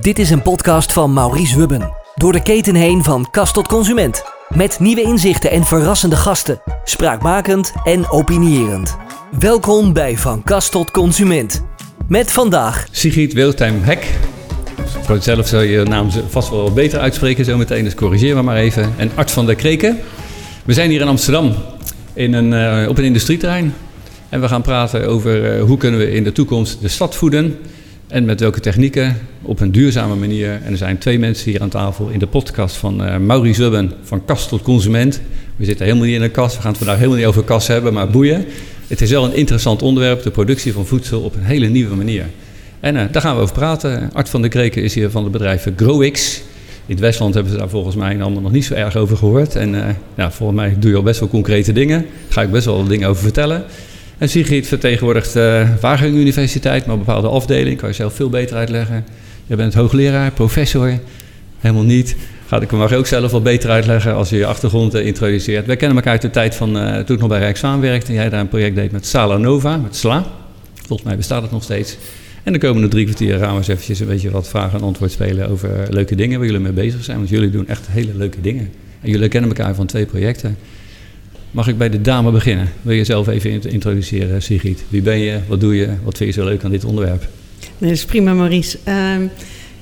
Dit is een podcast van Maurice Wubben. Door de keten heen van kast tot consument. Met nieuwe inzichten en verrassende gasten. Spraakmakend en opinierend. Welkom bij Van Kast tot Consument. Met vandaag Sigrid Wiltheim Hek. Zelf zou je naam vast wel beter uitspreken zometeen, dus corrigeer me maar even. En Art van der Kreken. We zijn hier in Amsterdam in een, eh, op een industrieterrein. En we gaan praten over eh, hoe kunnen we in de toekomst de stad voeden. En met welke technieken op een duurzame manier. En er zijn twee mensen hier aan tafel in de podcast van eh Maurice Wubben van Kast tot Consument. We zitten helemaal niet in een kast. We gaan het vandaag helemaal niet over kast hebben, maar boeien. Het is wel een interessant onderwerp, de productie van voedsel op een hele nieuwe manier. En eh, daar gaan we over praten. Art van der Kreken is hier van het bedrijf Growix. In het Westland hebben ze daar volgens mij allemaal nog niet zo erg over gehoord. En eh, ja, volgens mij doe je al best wel concrete dingen. Daar ga ik best wel dingen over vertellen. En Sigrid vertegenwoordigt de Wageningen Universiteit, maar een bepaalde afdeling. Kan je zelf veel beter uitleggen. Je bent hoogleraar, professor. Helemaal niet. Ga ik mag je ook zelf wel beter uitleggen als je je achtergrond eh, introduceert. Wij kennen elkaar uit de tijd van eh, toen ik nog bij Rijkswaan werkte. En jij daar een project deed met Sala Nova, met SLA. Volgens mij bestaat het nog steeds. En de komende drie kwartier gaan we eens eventjes een beetje wat vragen en antwoord spelen over eh, leuke dingen waar jullie mee bezig zijn. Want jullie doen echt hele leuke dingen. En jullie kennen elkaar van twee projecten. Mag ik bij de dame beginnen? Wil je jezelf even int- introduceren, Sigrid? Wie ben je? Wat doe je? Wat vind je zo leuk aan dit onderwerp? Nee, dat is prima, Maurice. Ehm,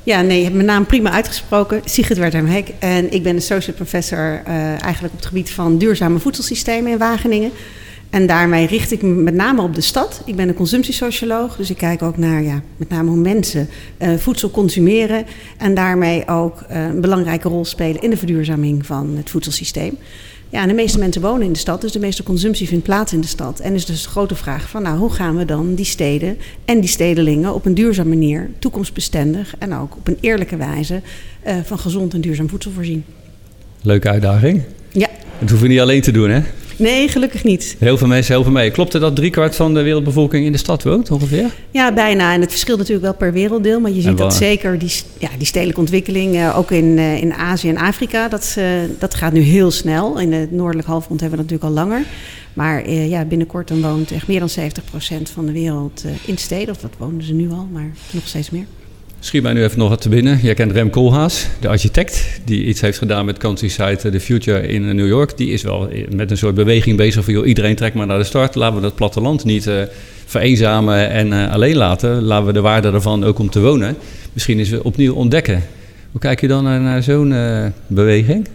ja, nee, je hebt mijn naam prima uitgesproken. Sigrid Wertheim Hek. En ik ben associate professor eh, eigenlijk op het gebied van duurzame voedselsystemen in Wageningen. En daarmee richt ik me met name op de stad. Ik ben een consumptiesocioloog, dus ik kijk ook naar ja, met name hoe mensen eh, voedsel consumeren. En daarmee ook eh, een belangrijke rol spelen in de verduurzaming van het voedselsysteem. Ja, de meeste mensen wonen in de stad, dus de meeste consumptie vindt plaats in de stad. En is dus de grote vraag van, nou, hoe gaan we dan die steden en die stedelingen op een duurzame manier, toekomstbestendig en ook op een eerlijke wijze eh, van gezond en duurzaam voedsel voorzien? Leuke uitdaging. Ja, Dat hoeven we niet alleen te doen, hè? Nee, gelukkig niet. Heel veel mensen helpen mee. Klopt het dat driekwart van de wereldbevolking in de stad woont, ongeveer? Ja, bijna. En het verschilt natuurlijk wel per werelddeel. Maar je ziet dat zeker die, ja, die stedelijke ontwikkeling, eh, ook in, eh, in Azië en Afrika, dat, dat gaat nu heel snel. In het noordelijk halfrond hebben we dat natuurlijk al langer. Maar eh, ja, binnenkort dan woont echt meer dan 70% van de wereld in steden. Of dat wonen ze nu al, maar nog steeds meer. Schiet mij nu even nog wat te binnen. Jij kent Rem Koolhaas, de architect, die iets heeft gedaan met Countryside The Future in New York. Die is wel met een soort beweging bezig van, joh, iedereen trekt maar naar de start. Laten we dat platteland niet eh, vereenzamen en eh, alleen laten. Laten we de waarde ervan ook om te wonen. Misschien eens opnieuw ontdekken. Hoe kijk je dan naar, zo'n eh, beweging?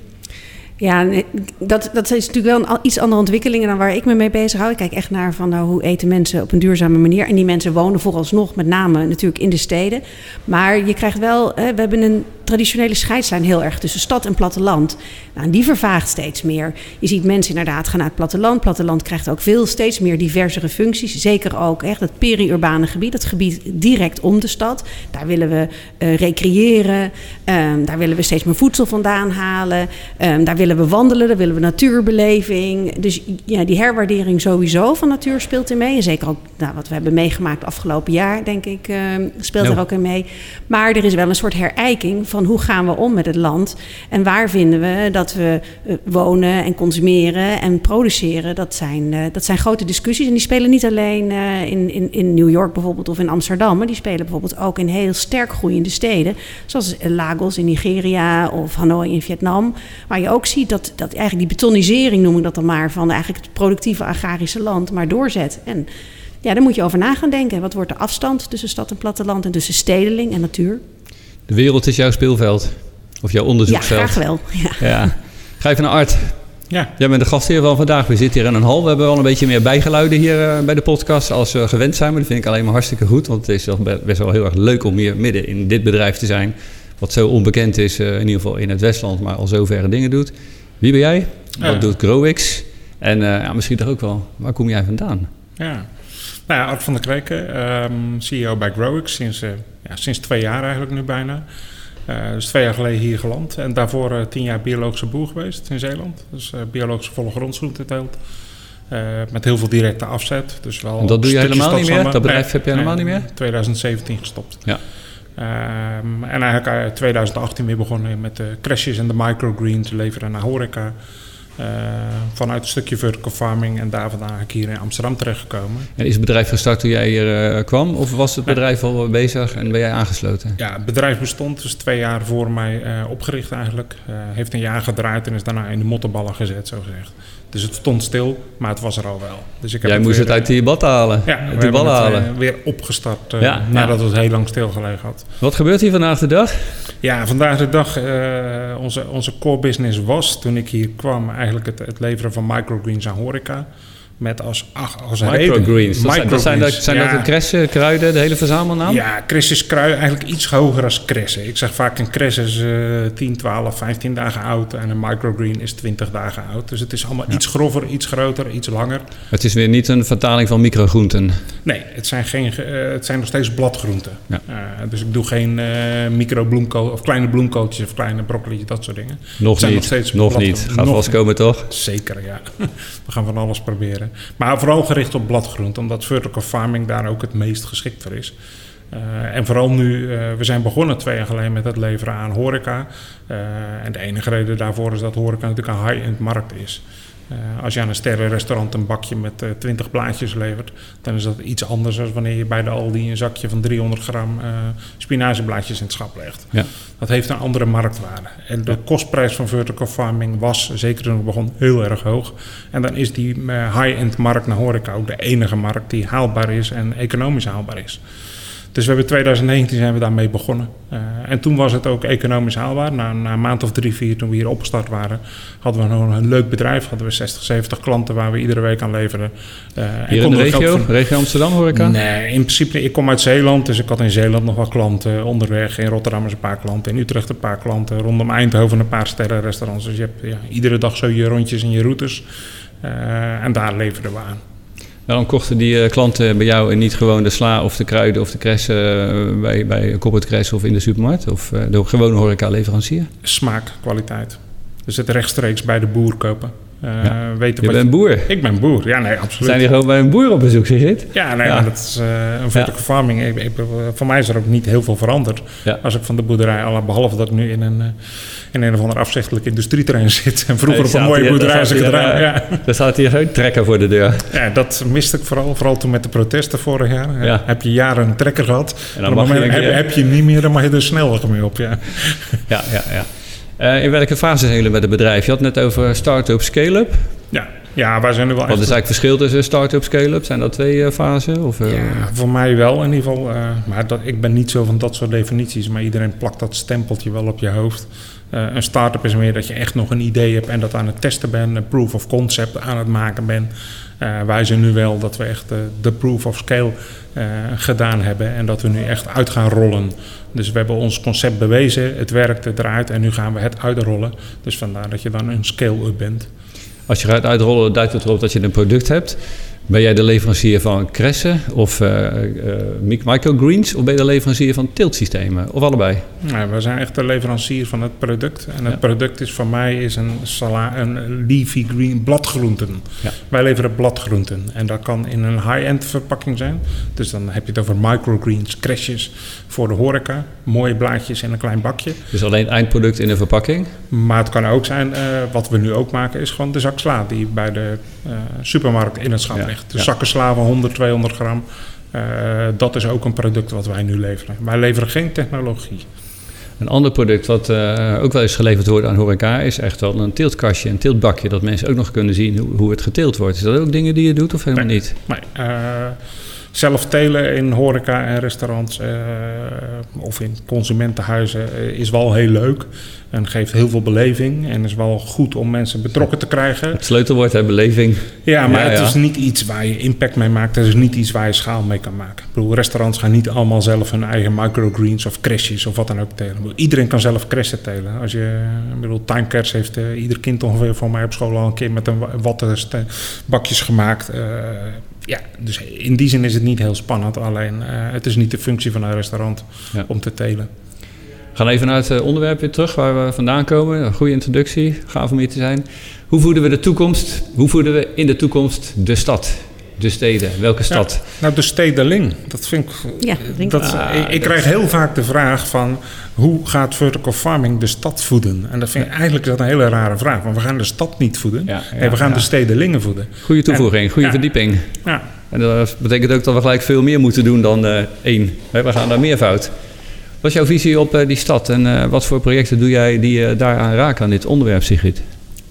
Ja, nee, dat, dat is natuurlijk wel een iets andere ontwikkelingen dan waar ik me mee bezig hou. Ik kijk echt naar van nou, hoe eten mensen op een duurzame manier. En die mensen wonen vooralsnog met name natuurlijk in de steden. Maar je krijgt wel, hè, we hebben een traditionele scheidslijn heel erg tussen stad en platteland. Nou, en die vervaagt steeds meer. Je ziet mensen inderdaad gaan naar het platteland. Platteland krijgt ook veel steeds meer diversere functies. Zeker ook echt het peri-urbane gebied, het gebied direct om de stad. Daar willen we eh, recreëren. Ehm, daar willen we steeds meer voedsel vandaan halen. Ehm, daar willen we wandelen, daar willen we natuurbeleving. Dus ja, die herwaardering sowieso van natuur speelt in mee. En zeker ook nou, wat we hebben meegemaakt afgelopen jaar, denk ik, ehm, speelt Nou. er ook in mee. Maar er is wel een soort herijking van hoe gaan we om met het land. En waar vinden we dat we eh, wonen en consumeren en produceren. Dat zijn, eh, dat zijn grote discussies. En die spelen niet alleen eh, in, in, in New York bijvoorbeeld of in Amsterdam. Maar die spelen bijvoorbeeld ook in heel sterk groeiende steden. Zoals Lagos in Nigeria of Hanoi in Vietnam. Waar je ook ziet dat, dat eigenlijk die betonisering, noem ik dat dan maar, van eigenlijk het productieve agrarische land maar doorzet. En ja, daar moet je over na gaan denken. Wat wordt de afstand tussen stad en platteland en tussen stedeling en natuur? De wereld is jouw speelveld. Of jouw Ja, onderzoeksveld. graag wel. Ja. Ja. Ga even naar Art. Ja, Jij bent de gastheer van vandaag. We zitten hier in een hal. We hebben wel een beetje meer bijgeluiden hier eh, bij de podcast als we gewend zijn. Maar dat vind ik alleen maar hartstikke goed. Want het is best wel heel erg leuk om hier midden in dit bedrijf te zijn. Wat zo onbekend is, eh, in ieder geval in het Westland, maar al zo verre dingen doet. Wie ben jij? Wat doet Growix? En eh, ja, misschien toch ook wel, waar kom jij vandaan? ja. Nou ja, Art van der Kreken, ehm, CEO bij Growix sinds, eh, ja, sinds twee jaar eigenlijk nu bijna. Dus twee jaar geleden hier geland. En daarvoor tien jaar biologische boer geweest in Zeeland. Dus biologische volle grondsgroenteteelt. Eh met heel veel directe afzet. Dus wel En dat doe je helemaal niet meer? Dat bedrijf heb je helemaal niet meer? 2017 gestopt. Ja. Ehm, en eigenlijk in 2018 weer begonnen met de crashes en de microgreen te leveren naar horeca. Uh, vanuit een stukje vertical farming en daar vandaan ik hier in Amsterdam terechtgekomen. En is het bedrijf gestart toen jij hier uh, kwam of was het bedrijf al bezig en ben jij aangesloten? Ja, het bedrijf bestond dus twee jaar voor mij uh, opgericht eigenlijk. heeft een jaar gedraaid en is daarna in de mottenballen gezet, zo gezegd. Dus het stond stil, maar het was er al wel. Dus ik heb Jij moest het uit die bad halen. Ja, uit die halen. Het, weer opgestart ja, nadat ja. het heel lang stilgelegen had. Wat gebeurt hier vandaag de dag? Ja, vandaag de dag, uh, onze, onze core business was toen ik hier kwam eigenlijk het, het leveren van microgreens aan horeca. Met als, ach, als microgreens. Dat, dat, zijn, dat, zijn dat de kressen, kruiden, de hele verzamelnaam? Ja, kres is kruiden eigenlijk iets hoger als kressen. Ik zeg vaak een kres is uh, 10, 12, 15 dagen oud en een microgreen is 20 dagen oud. Dus het is allemaal iets grover, iets groter, iets langer. Het is weer niet een vertaling van microgroenten? Nee, het zijn, geen, uh, het zijn nog steeds bladgroenten. Ja. Uh, dus ik doe geen uh, micro bloemkool of kleine bloemkooltjes of kleine broccoli, dat soort dingen. Nog niet, nog, nog niet. Gaat vast komen toch? Zeker, ja. We gaan van alles proberen. Maar vooral gericht op bladgroenten, omdat vertical farming daar ook het meest geschikt voor is. Uh, en vooral nu, uh, we zijn begonnen twee jaar geleden met het leveren aan horeca. Uh, en de enige reden daarvoor is dat horeca natuurlijk een high-end markt is. Uh, als je aan een sterrenrestaurant een bakje met uh, 20 blaadjes levert, dan is dat iets anders dan wanneer je bij de Aldi een zakje van 300 gram uh, spinazieblaadjes in het schap legt. Ja. Dat heeft een andere marktwaarde. En de kostprijs van vertical farming was, zeker toen het begon, heel erg hoog. En dan is die high-end markt naar horeca ook de enige markt die haalbaar is en economisch haalbaar is. Dus we hebben 2019 zijn we daarmee begonnen. Uh, en toen was het ook economisch haalbaar. Na, na, een maand of drie, vier toen we hier opgestart waren, hadden we nog een leuk bedrijf. Hadden we 60, 70 klanten waar we iedere week aan leverden. Uh, hier in de regio? Van, regio Amsterdam hoor ik aan? Nee, in principe, ik kom uit Zeeland. Dus ik had in Zeeland nog wat klanten onderweg. In Rotterdam is een paar klanten. In Utrecht een paar klanten. Rondom Eindhoven een paar sterrenrestaurants. Dus je hebt ja, iedere dag zo je rondjes en je routes. Uh, en daar leverden we aan. Waarom kochten die uh, klanten bij jou en niet gewoon de sla of de kruiden of de kressen uh, bij, bij Corporate Cres of in de supermarkt? Of uh, de gewone horeca-leverancier? Smaak, kwaliteit. Dus het rechtstreeks bij de boer kopen. Ja. Weten je bent je... boer? Ik ben boer, ja nee, absoluut. Zijn die gewoon bij een boer op bezoek, zeg je Ja, nee, ja. dat is een vertical ja. farming. Ik, ik, voor mij is er ook niet heel veel veranderd. Als ik van de boerderij, behalve dat ik nu in een in een of ander afzichtelijk industrieterrein zit. En vroeger op een mooie boerderij als ik het ja. Daar staat hier geen trekker voor de deur. Ja, dat miste ik vooral. Vooral toen met de protesten vorig jaar. Ja. Heb je jaren een trekker gehad. En dan mag je heb, heb, je niet meer, dan mag je er snelweg mee op. Ja, ja, ja. ja. Uh, in welke fase zijn jullie met het bedrijf? Je had net over start-up, scale-up. Ja, ja, wij zijn nu wel Wat is eigenlijk verschil tussen start-up, scale-up? Zijn dat twee uh, fasen? Of, uh... Ja, voor mij wel in ieder geval. maar dat, ik ben niet zo van dat soort definities. Maar iedereen plakt dat stempeltje wel op je hoofd. Een start-up is meer dat je echt nog een idee hebt en dat aan het testen bent, een proof of concept aan het maken bent. Uh, wij zijn nu wel dat we echt uh, de proof of scale gedaan hebben en dat we nu echt uit gaan rollen. Dus we hebben ons concept bewezen, het werkte eruit en nu gaan we het uitrollen. Dus vandaar dat je dan een scale-up bent. Als je gaat uitrollen, duidt het erop dat je een product hebt. Ben jij de leverancier van kressen of uh, uh, microgreens of ben je de leverancier van tiltsystemen of allebei? Nee, we zijn echt de leverancier van het product. En het product is voor mij is een, sala, een leafy green bladgroenten. Ja. Wij leveren bladgroenten en dat kan in een high-end verpakking zijn. Dus dan heb je het over microgreens, crashes voor de horeca. Mooie blaadjes in een klein bakje. Dus alleen eindproduct in een verpakking? Maar het kan ook zijn, uh, wat we nu ook maken, is gewoon de zak sla die bij de supermarkt in het schap ligt. De ja. zakken sla van 100, 200 gram. Uh, dat is ook een product wat wij nu leveren. Wij leveren geen technologie. Een ander product wat uh, ook wel eens geleverd wordt aan horeca is echt wel een teeltkastje, een teeltbakje, dat mensen ook nog kunnen zien hoe, hoe het geteeld wordt. Is dat ook dingen die je doet of helemaal nee, niet? Nee. Zelf telen in horeca en restaurants uh, of in consumentenhuizen is wel heel leuk. En geeft heel veel beleving en is wel goed om mensen betrokken te krijgen. Het sleutelwoord hè, beleving. Ja, maar ja, het ja. is niet iets waar je impact mee maakt. Het is niet iets waar je schaal mee kan maken. Ik bedoel, restaurants gaan niet allemaal zelf hun eigen microgreens of crashes of wat dan ook telen. Iedereen kan zelf crashen telen. Als je, ik bedoel, timecars heeft uh, ieder kind ongeveer voor mij op school al een keer met een watten bakjes gemaakt. Uh, ja, dus in die zin is het niet heel spannend. Alleen uh, het is niet de functie van een restaurant ja. om te telen. We gaan even naar het onderwerp weer terug waar we vandaan komen. Een goede introductie, gaaf om hier te zijn. Hoe voeden we de toekomst? Hoe voeden we in de toekomst de stad? De steden? Welke stad? Nou, de stedeling. Dat vind ik. Ja, denk dat, ik. Ah, ik, ik dat- krijg heel vaak de vraag van hoe gaat vertical farming de stad voeden? En dat vind ik eigenlijk dat een hele rare vraag. Want we gaan de stad niet voeden. Ja, ja, nee, we gaan ja. de stedelingen voeden. Goede toevoeging, goede ja. verdieping. Ja. En dat betekent ook dat we gelijk veel meer moeten doen dan eh, één. We gaan daar meer fout. Wat is jouw visie op eh, die stad en eh, wat voor projecten doe jij die eh, daaraan raken aan dit onderwerp, Sigrid?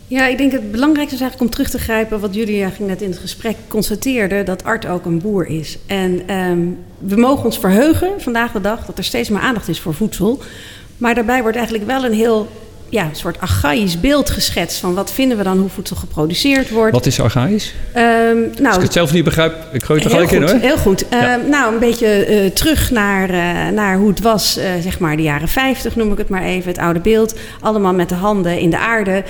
Ja, ik denk het belangrijkste is eigenlijk om terug te grijpen wat jullie eigenlijk net in het gesprek constateerden, dat Art ook een boer is. En ehm, we mogen ons verheugen vandaag de dag dat er steeds meer aandacht is voor voedsel. Maar daarbij wordt eigenlijk wel een heel ja, een soort archaïsch beeld geschetst van wat vinden we dan hoe voedsel geproduceerd wordt. Wat is archaïs? Als nou, ik het zelf niet begrijp, ik gooi het er gelijk in goed, hoor. Heel goed. Ja. Ehm, nou, een beetje eh, terug naar, eh, naar hoe het was, eh, zeg maar de jaren 50 noem ik het maar even. Het oude beeld. Allemaal met de handen in de aarde.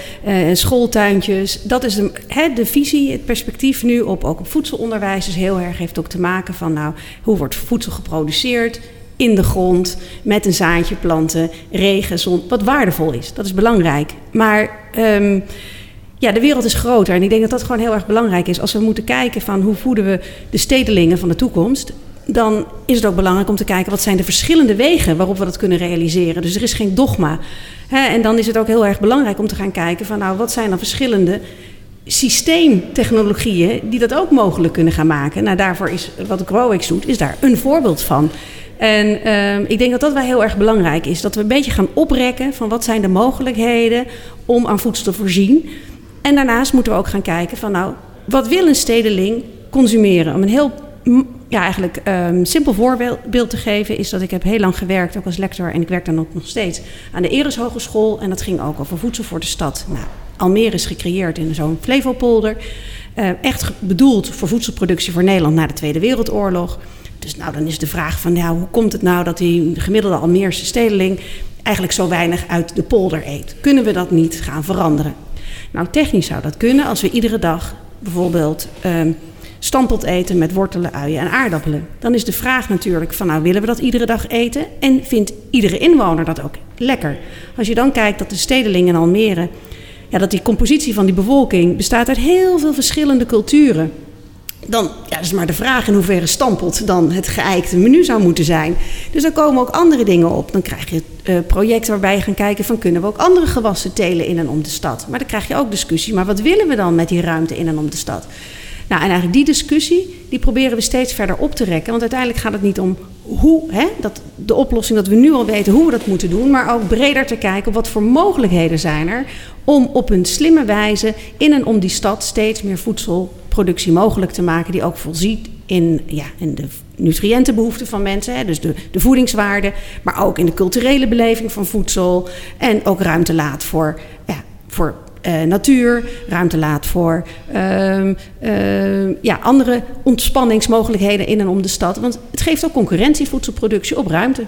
schooltuintjes. Dat is de, hè, de visie, het perspectief nu op, ook op voedselonderwijs. Dus heel erg heeft ook te maken van nou, hoe wordt voedsel geproduceerd in de grond, met een zaadje planten, regen, zon, wat waardevol is. Dat is belangrijk. Maar ehm, ja, de wereld is groter en ik denk dat dat gewoon heel erg belangrijk is. Als we moeten kijken van hoe voeden we de stedelingen van de toekomst, dan is het ook belangrijk om te kijken wat zijn de verschillende wegen waarop we dat kunnen realiseren. Dus er is geen dogma. En dan is het ook heel erg belangrijk om te gaan kijken van nou, wat zijn dan verschillende systeemtechnologieën die dat ook mogelijk kunnen gaan maken. Nou, daarvoor is wat GrowX doet, is daar een voorbeeld van. En ehm, ik denk dat dat wel heel erg belangrijk is. Dat we een beetje gaan oprekken van wat zijn de mogelijkheden om aan voedsel te voorzien. En daarnaast moeten we ook gaan kijken van nou, wat wil een stedeling consumeren? Om een heel ja, eigenlijk ehm, simpel voorbeeld te geven is dat ik heb heel lang gewerkt, ook als lector, en ik werk dan ook nog steeds aan de Eres Hogeschool. En dat ging ook over voedsel voor de stad. Nou, Almere is gecreëerd in zo'n Flevopolder. Eh, echt bedoeld voor voedselproductie voor Nederland na de Tweede Wereldoorlog. Dus nou, dan is de vraag van hoe komt het nou dat die gemiddelde Almeerse stedeling eigenlijk zo weinig uit de polder eet? Kunnen we dat niet gaan veranderen? Nou, technisch zou dat kunnen als we iedere dag bijvoorbeeld ehm stampot eten met wortelen, uien en aardappelen. Dan is de vraag natuurlijk van nou willen we dat iedere dag eten en vindt iedere inwoner dat ook lekker? Als je dan kijkt dat de stedeling in Almere, ja, dat die compositie van die bevolking bestaat uit heel veel verschillende culturen. Dan ja, is maar de vraag in hoeverre stampot dan het geëikte menu zou moeten zijn. Dus dan komen ook andere dingen op. Dan krijg je eh, projecten waarbij je gaat kijken van kunnen we ook andere gewassen telen in en om de stad. Maar dan krijg je ook discussie, maar wat willen we dan met die ruimte in en om de stad? Nou, en eigenlijk die discussie, die proberen we steeds verder op te rekken. Want uiteindelijk gaat het niet om hoe, hè, dat, de oplossing dat we nu al weten hoe we dat moeten doen. Maar ook breder te kijken wat voor mogelijkheden zijn er om op een slimme wijze in en om die stad steeds meer voedselproductie mogelijk te maken. Die ook voorziet in, ja, in de nutriëntenbehoeften van mensen. Hè, dus de, de voedingswaarde. Maar ook in de culturele beleving van voedsel. En ook ruimte laat voor, ja, voor eh, natuur, ruimte laat voor ehm, ehm, ja, andere ontspanningsmogelijkheden in en om de stad. Want het geeft ook concurrentie, voedselproductie op ruimte.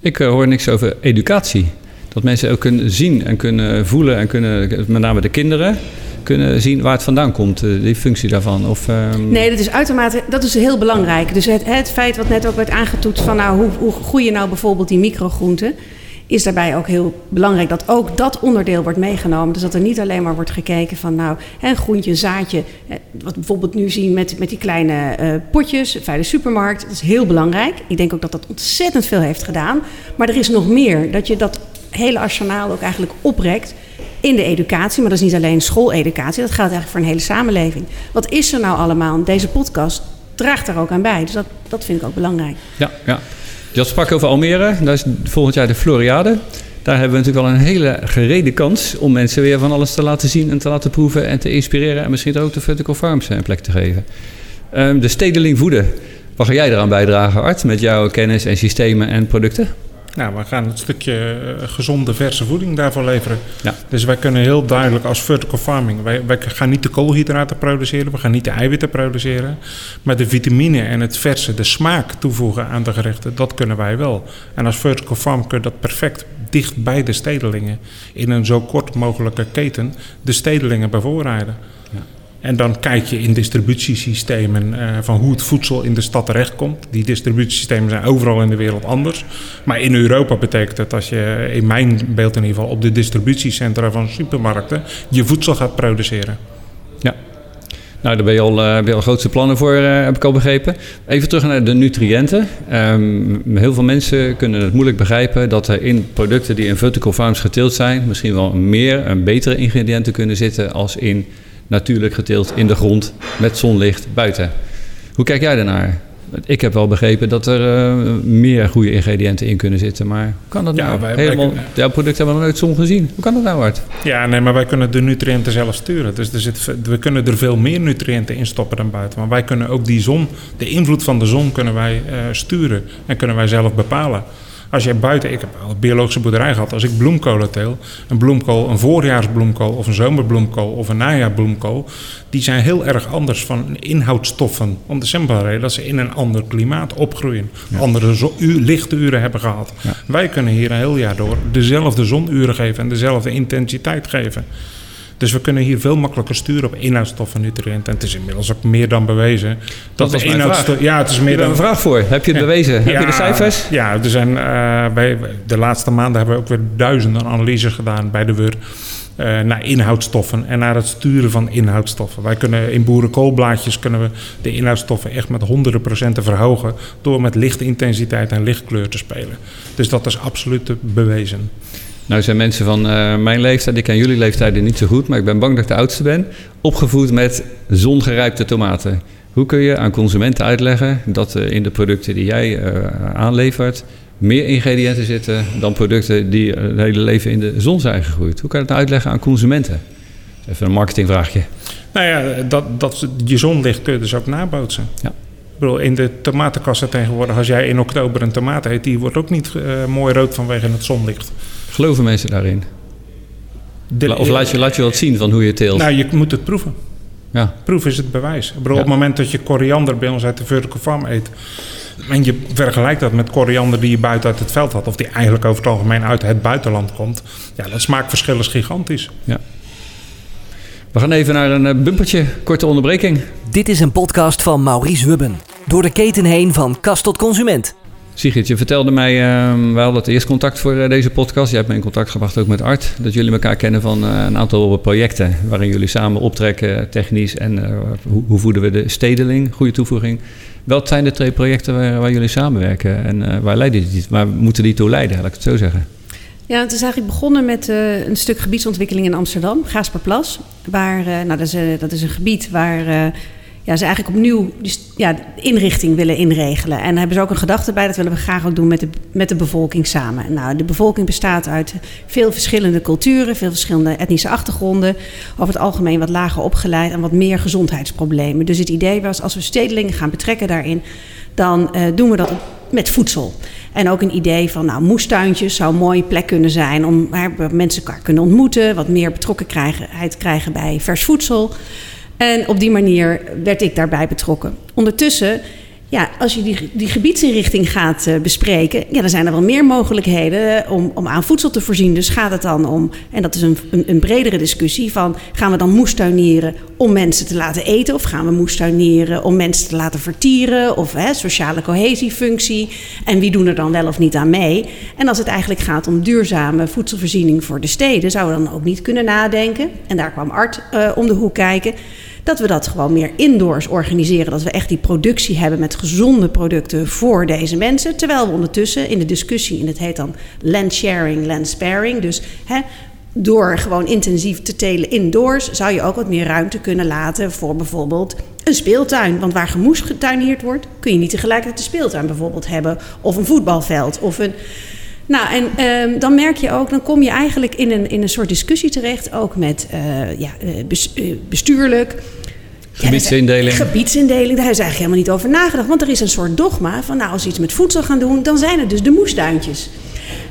Ik eh, hoor niks over educatie. Dat mensen ook kunnen zien en kunnen voelen en kunnen, met name de kinderen, kunnen zien waar het vandaan komt, eh, die functie daarvan. Of, ehm, Nee, dat is uitermate, dat is heel belangrijk. Dus het, het feit wat net ook werd aangetoetst van nou, hoe, hoe groeien nou bijvoorbeeld die microgroenten, is daarbij ook heel belangrijk dat ook dat onderdeel wordt meegenomen. Dus dat er niet alleen maar wordt gekeken van nou, een groentje, zaadje, wat we bijvoorbeeld nu zien met, met die kleine eh, potjes bij supermarkt. Dat is heel belangrijk. Ik denk ook dat dat ontzettend veel heeft gedaan. Maar er is nog meer, dat je dat hele arsenaal ook eigenlijk oprekt in de educatie. Maar dat is niet alleen schooleducatie, dat geldt eigenlijk voor een hele samenleving. Wat is er nou allemaal? Deze podcast draagt daar ook aan bij. Dus dat, dat vind ik ook belangrijk. Ja, ja. Je sprak over Almere, daar is volgend jaar de Floriade. Daar hebben we natuurlijk wel een hele gerede kans om mensen weer van alles te laten zien en te laten proeven en te inspireren. En misschien ook de vertical farms een plek te geven. Ehm, de stedeling voeden. Wat ga jij eraan bijdragen, Art, met jouw kennis en systemen en producten? Nou, we gaan een stukje eh, gezonde, verse voeding daarvoor leveren. Ja. Dus wij kunnen heel duidelijk als vertical farming... Wij, wij gaan niet de koolhydraten produceren, we gaan niet de eiwitten produceren... maar de vitamine en het verse, de smaak toevoegen aan de gerechten... dat kunnen wij wel. En als vertical farm kun je dat perfect dicht bij de stedelingen... in een zo kort mogelijke keten de stedelingen bevoorraden. En dan kijk je in distributiesystemen eh, van hoe het voedsel in de stad terechtkomt. Die distributiesystemen zijn overal in de wereld anders. Maar in Europa betekent het, als je in mijn beeld in ieder geval, op de distributiecentra van supermarkten je voedsel gaat produceren. Ja. Nou, daar ben je al, uh, ben je al grootste plannen voor, uh, heb ik al begrepen. Even terug naar de nutriënten. Um, heel veel mensen kunnen het moeilijk begrijpen dat er in producten die in vertical farms geteeld zijn, misschien wel meer en betere ingrediënten kunnen zitten als in natuurlijk geteeld in de grond met zonlicht buiten. Hoe kijk jij daarnaar? Ik heb wel begrepen dat er uh, meer goede ingrediënten in kunnen zitten. Maar hoe kan dat Ja, nou? wij- Helemaal, wij- jouw product hebben we nog nooit zon gezien. Hoe kan dat nou, Art? Ja, nee, maar wij kunnen de nutriënten zelf sturen. Dus er zit, we kunnen er veel meer nutriënten in stoppen dan buiten. Maar wij kunnen ook die zon, de invloed van de zon kunnen wij eh, sturen. En kunnen wij zelf bepalen. Als jij buiten, ik heb al een biologische boerderij gehad. Als ik bloemkolen teel, een bloemkool, een voorjaarsbloemkool of een zomerbloemkool of een najaarbloemkool. Die zijn heel erg anders van inhoudstoffen. Om de simpele reden dat ze in een ander klimaat opgroeien. Andere u- lichturen hebben gehad. Ja. Wij kunnen hier een heel jaar door dezelfde zonuren geven en dezelfde intensiteit geven. Dus we kunnen hier veel makkelijker sturen op inhoudstoffen en nutriënten. En het is inmiddels ook meer dan bewezen. Dat was de. Ja, het is meer heb dan een vraag voor. Heb je het Ja. bewezen? Heb je de cijfers? Ja, er zijn, eh, wij, de laatste maanden hebben we ook weer duizenden analyses gedaan bij de WUR. eh, naar inhoudstoffen en naar het sturen van inhoudstoffen. Wij kunnen in boerenkoolblaadjes kunnen we de inhoudstoffen echt met honderden procenten verhogen door met lichtintensiteit en lichtkleur te spelen. Dus dat is absoluut bewezen. Nou zijn mensen van eh, mijn leeftijd, ik ken jullie leeftijden niet zo goed, maar ik ben bang dat ik de oudste ben, opgevoed met zongerijpte tomaten. Hoe kun je aan consumenten uitleggen dat er in de producten die jij eh, aanlevert meer ingrediënten zitten dan producten die eh, het hele leven in de zon zijn gegroeid? Hoe kan je het nou uitleggen aan consumenten? Even een marketingvraagje. Nou ja, dat, dat, je zonlicht kun je dus ook nabootsen. Ja. Ik bedoel, in de tomatenkassen tegenwoordig, als jij in oktober een tomaat eet, die wordt ook niet eh, mooi rood vanwege het zonlicht. Geloven mensen daarin? De- Of laat je, laat je wat zien van hoe je het teelt? Nou, je moet het proeven. Ja. Proef is het bewijs. Ik bedoel, Ja. op het moment dat je koriander bij ons uit de vertical farm eet... en je vergelijkt dat met koriander die je buiten uit het veld had... of die eigenlijk over het algemeen uit het buitenland komt... ja, dat smaakverschil is gigantisch. We gaan even naar een eh, bumpertje, korte onderbreking. Dit is een podcast van Maurice Hubben. Door de keten heen van kast tot consument. Sigrid, je vertelde mij, uh, we hadden het eerst contact voor eh, deze podcast. Jij hebt me in contact gebracht ook met Art. Dat jullie elkaar kennen van eh, een aantal projecten waarin jullie samen optrekken, technisch. En eh, hoe, hoe voeden we de stedeling? Goede toevoeging. Wat zijn de twee projecten waar, jullie samenwerken en waar, leiden die, waar moeten die toe leiden, laat ik het zo zeggen? Ja, het is eigenlijk begonnen met een stuk gebiedsontwikkeling in Amsterdam, Gaasperplas. Waar, nou, dat, is, eh, dat is een gebied waar ja, ze eigenlijk opnieuw ja, inrichting willen inregelen. En daar hebben ze ook een gedachte bij, dat willen we graag ook doen met de, met de bevolking samen. Nou, de bevolking bestaat uit veel verschillende culturen, veel verschillende etnische achtergronden. Over het algemeen wat lager opgeleid en wat meer gezondheidsproblemen. Dus het idee was, als we stedelingen gaan betrekken daarin, dan eh, doen we dat met voedsel. En ook een idee van, nou, moestuintjes zou een mooie plek kunnen zijn om waar mensen elkaar kunnen ontmoeten, wat meer betrokkenheid krijgen bij vers voedsel. En op die manier werd ik daarbij betrokken. Ondertussen, ja, als je die, die gebiedsinrichting gaat eh, bespreken, ja, dan zijn er wel meer mogelijkheden om, om aan voedsel te voorzien. Dus gaat het dan om, en dat is een, een, een bredere discussie, van gaan we dan moestuinieren om mensen te laten eten? Of gaan we moestuinieren om mensen te laten vertieren? Of hè, sociale cohesiefunctie? En wie doen er dan wel of niet aan mee? En als het eigenlijk gaat om duurzame voedselvoorziening voor de steden, zouden we dan ook niet kunnen nadenken. En daar kwam Art eh, om de hoek kijken dat we dat gewoon meer indoors organiseren. Dat we echt die productie hebben met gezonde producten voor deze mensen. Terwijl we ondertussen in de discussie, en het heet dan land sharing, land sparing. Dus hè, door gewoon intensief te telen indoors, zou je ook wat meer ruimte kunnen laten voor bijvoorbeeld een speeltuin. Want waar gemoes getuineerd wordt, kun je niet tegelijkertijd een speeltuin bijvoorbeeld hebben. Of een voetbalveld of een. Nou, en ehm, dan merk je ook, dan kom je eigenlijk in een, in een soort discussie terecht, ook met eh, ja, eh, bes- eh, bestuurlijk. Gebiedsindeling. Ja, gebiedsindeling, daar is eigenlijk helemaal niet over nagedacht. Want er is een soort dogma van, nou, als we iets met voedsel gaan doen, dan zijn het dus de moestuintjes.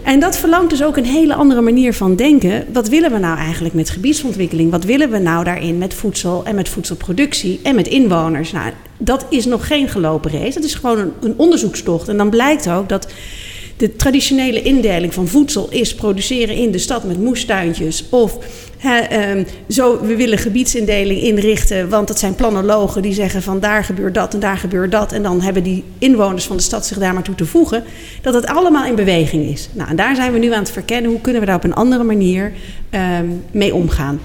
En dat verlangt dus ook een hele andere manier van denken. Wat willen we nou eigenlijk met gebiedsontwikkeling? Wat willen we nou daarin met voedsel en met voedselproductie en met inwoners? Nou, dat is nog geen gelopen race. Dat is gewoon een, een onderzoekstocht. En dan blijkt ook dat de traditionele indeling van voedsel is produceren in de stad met moestuintjes. Of ehm, zo, we willen gebiedsindeling inrichten, want dat zijn planologen die zeggen van daar gebeurt dat en daar gebeurt dat. En dan hebben die inwoners van de stad zich daar maar toe te voegen. Dat het allemaal in beweging is. Nou, en daar zijn we nu aan het verkennen. Hoe kunnen we daar op een andere manier ehm, mee omgaan?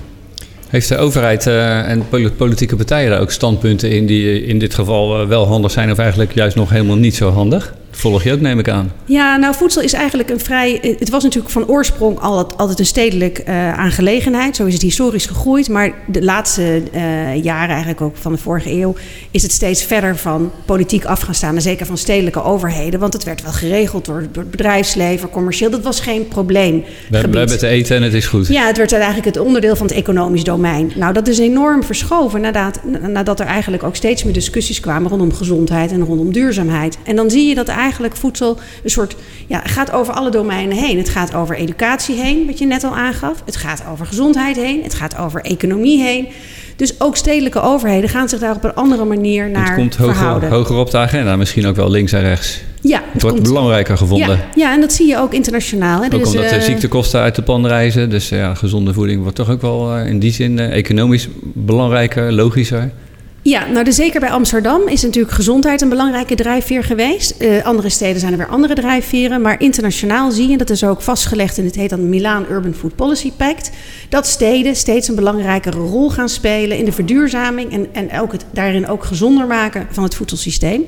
Heeft de overheid uh, en politieke partijen daar ook standpunten in die in dit geval uh, wel handig zijn of eigenlijk juist nog helemaal niet zo handig? Volg je ook, neem ik aan. Ja, nou, voedsel is eigenlijk een vrij. Het was natuurlijk van oorsprong altijd, altijd een stedelijk uh, aangelegenheid. Zo is het historisch gegroeid. Maar de laatste uh, jaren, eigenlijk ook van de vorige eeuw, is het steeds verder van politiek af gaan staan. En zeker van stedelijke overheden. Want het werd wel geregeld door, door het bedrijfsleven, commercieel. Dat was geen probleem. We, we hebben te eten en het is goed. Ja, het werd eigenlijk het onderdeel van het economisch domein. Nou, dat is enorm verschoven nadat, nadat er eigenlijk ook steeds meer discussies kwamen rondom gezondheid en rondom duurzaamheid. En dan zie je dat eigenlijk eigenlijk voedsel een soort, ja, gaat over alle domeinen heen. Het gaat over educatie heen, wat je net al aangaf. Het gaat over gezondheid heen. Het gaat over economie heen. Dus ook stedelijke overheden gaan zich daar op een andere manier naar het komt hoger, hoger op de agenda, misschien ook wel links en rechts. Ja, het, wordt belangrijker gevonden. Ja, ja, en dat zie je ook internationaal. Hè. Ook omdat de ziektekosten uit de pan reizen. Dus ja, gezonde voeding wordt toch ook wel in die zin economisch belangrijker, logischer. Ja, nou de, zeker bij Amsterdam is natuurlijk gezondheid een belangrijke drijfveer geweest. Uh, andere steden zijn er weer andere drijfveren. Maar internationaal zie je, dat is ook vastgelegd in het heet dan Milaan Urban Food Policy Pact, dat steden steeds een belangrijkere rol gaan spelen in de verduurzaming en, en ook het, daarin ook gezonder maken van het voedselsysteem.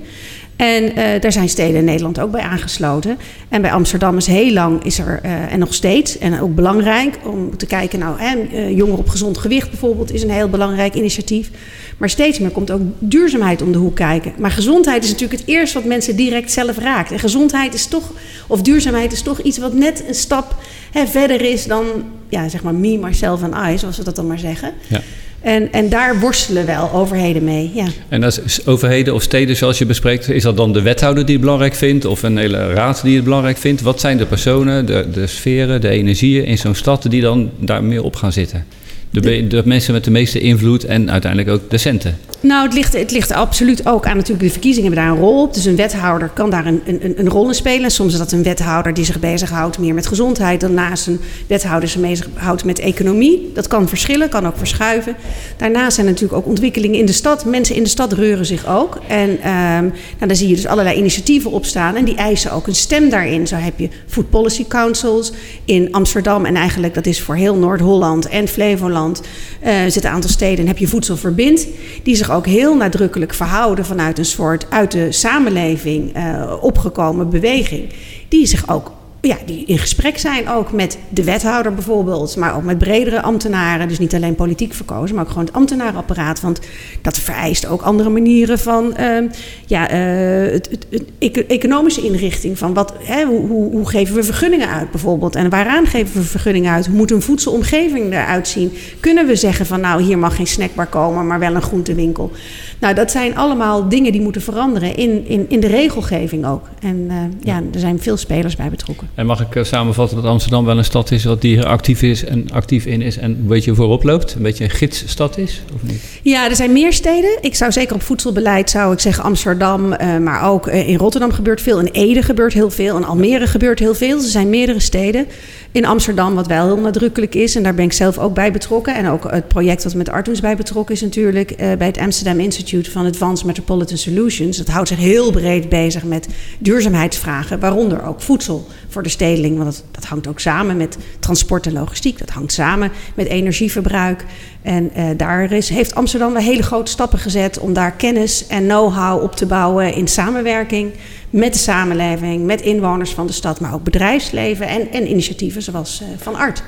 En uh, daar zijn steden in Nederland ook bij aangesloten. En bij Amsterdam is heel lang, is er, uh, en nog steeds, en ook belangrijk om te kijken, nou, uh, jongeren op gezond gewicht bijvoorbeeld is een heel belangrijk initiatief. Maar steeds meer komt ook duurzaamheid om de hoek kijken. Maar gezondheid is natuurlijk het eerste wat mensen direct zelf raakt. En gezondheid is toch, of duurzaamheid is toch iets wat net een stap hè, verder is dan, ja, zeg maar, me, myself en I, zoals we dat dan maar zeggen. Ja. En, en daar worstelen wel overheden mee. Ja. En als overheden of steden zoals je bespreekt, is dat dan de wethouder die het belangrijk vindt of een hele raad die het belangrijk vindt? Wat zijn de personen, de, de sferen, de energieën in zo'n stad die dan daar meer op gaan zitten? De, de, mensen met de meeste invloed en uiteindelijk ook de centen. Nou, het ligt, het ligt absoluut ook aan natuurlijk de verkiezingen hebben daar een rol op. Dus een wethouder kan daar een, een, een rol in spelen. Soms is dat een wethouder die zich bezighoudt meer met gezondheid... dan naast een wethouder zich bezighoudt met economie. Dat kan verschillen, kan ook verschuiven. Daarnaast zijn natuurlijk ook ontwikkelingen in de stad. Mensen in de stad reuren zich ook. En um, nou, dan zie je dus allerlei initiatieven opstaan... en die eisen ook een stem daarin. Zo heb je Food Policy Councils in Amsterdam... en eigenlijk dat is voor heel Noord-Holland en Flevoland uh, zitten een aantal steden en heb je voedselverbind, die zich ook heel nadrukkelijk verhouden vanuit een soort uit de samenleving uh, opgekomen beweging, die zich ook ja, die in gesprek zijn ook met de wethouder bijvoorbeeld, maar ook met bredere ambtenaren. Dus niet alleen politiek verkozen, maar ook gewoon het ambtenarenapparaat. Want dat vereist ook andere manieren van uh, ja, uh, het, het, het, economische inrichting. Van wat, hè, hoe, hoe, geven we vergunningen uit bijvoorbeeld? En waaraan geven we vergunningen uit? Hoe moet een voedselomgeving eruit zien? Kunnen we zeggen van nou, hier mag geen snackbar komen, maar wel een groentewinkel? Nou, dat zijn allemaal dingen die moeten veranderen in, in, in de regelgeving ook. En uh, ja, er zijn veel spelers bij betrokken. En mag ik eh, samenvatten dat Amsterdam wel een stad is wat die actief is en actief in is en een beetje voorop loopt? Een beetje een gidsstad is, of niet? Ja, er zijn meer steden. Ik zou zeker op voedselbeleid zou ik zeggen Amsterdam, uh, maar ook in Rotterdam gebeurt veel. In Ede gebeurt heel veel. In Almere gebeurt heel veel. Er zijn meerdere steden. In Amsterdam, wat wel heel nadrukkelijk is, en daar ben ik zelf ook bij betrokken. En ook het project wat met Artus bij betrokken is natuurlijk uh, bij het Amsterdam Institute van Advanced Metropolitan Solutions. Dat houdt zich heel breed bezig met duurzaamheidsvragen, waaronder ook voedsel voor de stedeling. Want dat, dat hangt ook samen met transport en logistiek. Dat hangt samen met energieverbruik. En uh, daar is, heeft Amsterdam wel hele grote stappen gezet om daar kennis en know-how op te bouwen in samenwerking met de samenleving, met inwoners van de stad, maar ook bedrijfsleven en, en initiatieven zoals uh, van Art.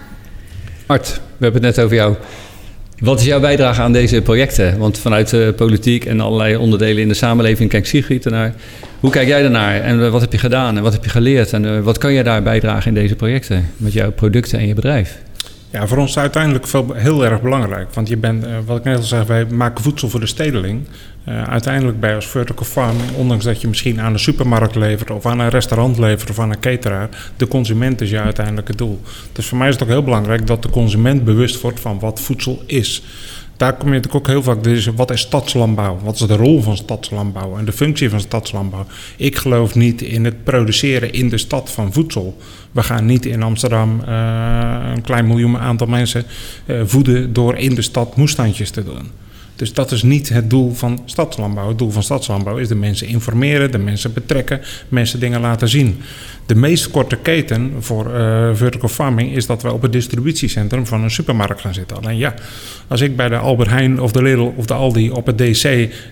Art, we hebben het net over jou. Wat is jouw bijdrage aan deze projecten? Want vanuit de politiek en allerlei onderdelen in de samenleving kijkt Sigrid ernaar. Hoe kijk jij daarnaar en wat heb je gedaan en wat heb je geleerd en uh, wat kan jij daar bijdragen in deze projecten met jouw producten en je bedrijf? Ja, voor ons is het uiteindelijk veel, heel erg belangrijk. Want je bent, wat ik net al zei, wij maken voedsel voor de stedeling. Uh, uiteindelijk bij als vertical farming, ondanks dat je misschien aan de supermarkt levert of aan een restaurant levert of aan een cateraar, de consument is je uiteindelijke doel. Dus voor mij is het ook heel belangrijk dat de consument bewust wordt van wat voedsel is. Daar kom je natuurlijk ook heel vaak, dus wat is stadslandbouw? Wat is de rol van stadslandbouw en de functie van stadslandbouw? Ik geloof niet in het produceren in de stad van voedsel. We gaan niet in Amsterdam uh, een klein miljoen aantal mensen uh, voeden door in de stad moestandjes te doen. Dus dat is niet het doel van stadslandbouw. Het doel van stadslandbouw is de mensen informeren, de mensen betrekken, mensen dingen laten zien. De meest korte keten voor uh, vertical farming is dat we op het distributiecentrum van een supermarkt gaan zitten. Alleen ja, als ik bij de Albert Heijn of de Lidl of de Aldi op het DC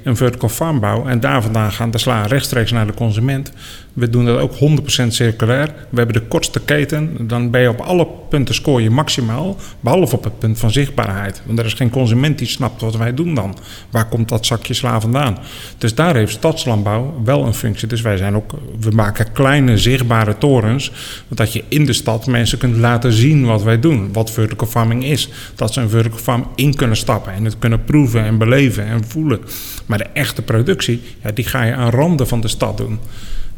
een vertical farm bouw en daar vandaan gaan de sla rechtstreeks naar de consument, we doen dat ook 100% circulair. We hebben de kortste keten. Dan ben je op alle punten scoor je maximaal. Behalve op het punt van zichtbaarheid. Want er is geen consument die snapt wat wij doen dan. Waar komt dat zakje sla vandaan? Dus daar heeft stadslandbouw wel een functie. Dus wij zijn ook, we maken kleine zichtbare torens. Dat je in de stad mensen kunt laten zien wat wij doen. Wat vertical farming is. Dat ze een vertical farm in kunnen stappen. En het kunnen proeven en beleven en voelen. Maar de echte productie, ja, die ga je aan randen van de stad doen.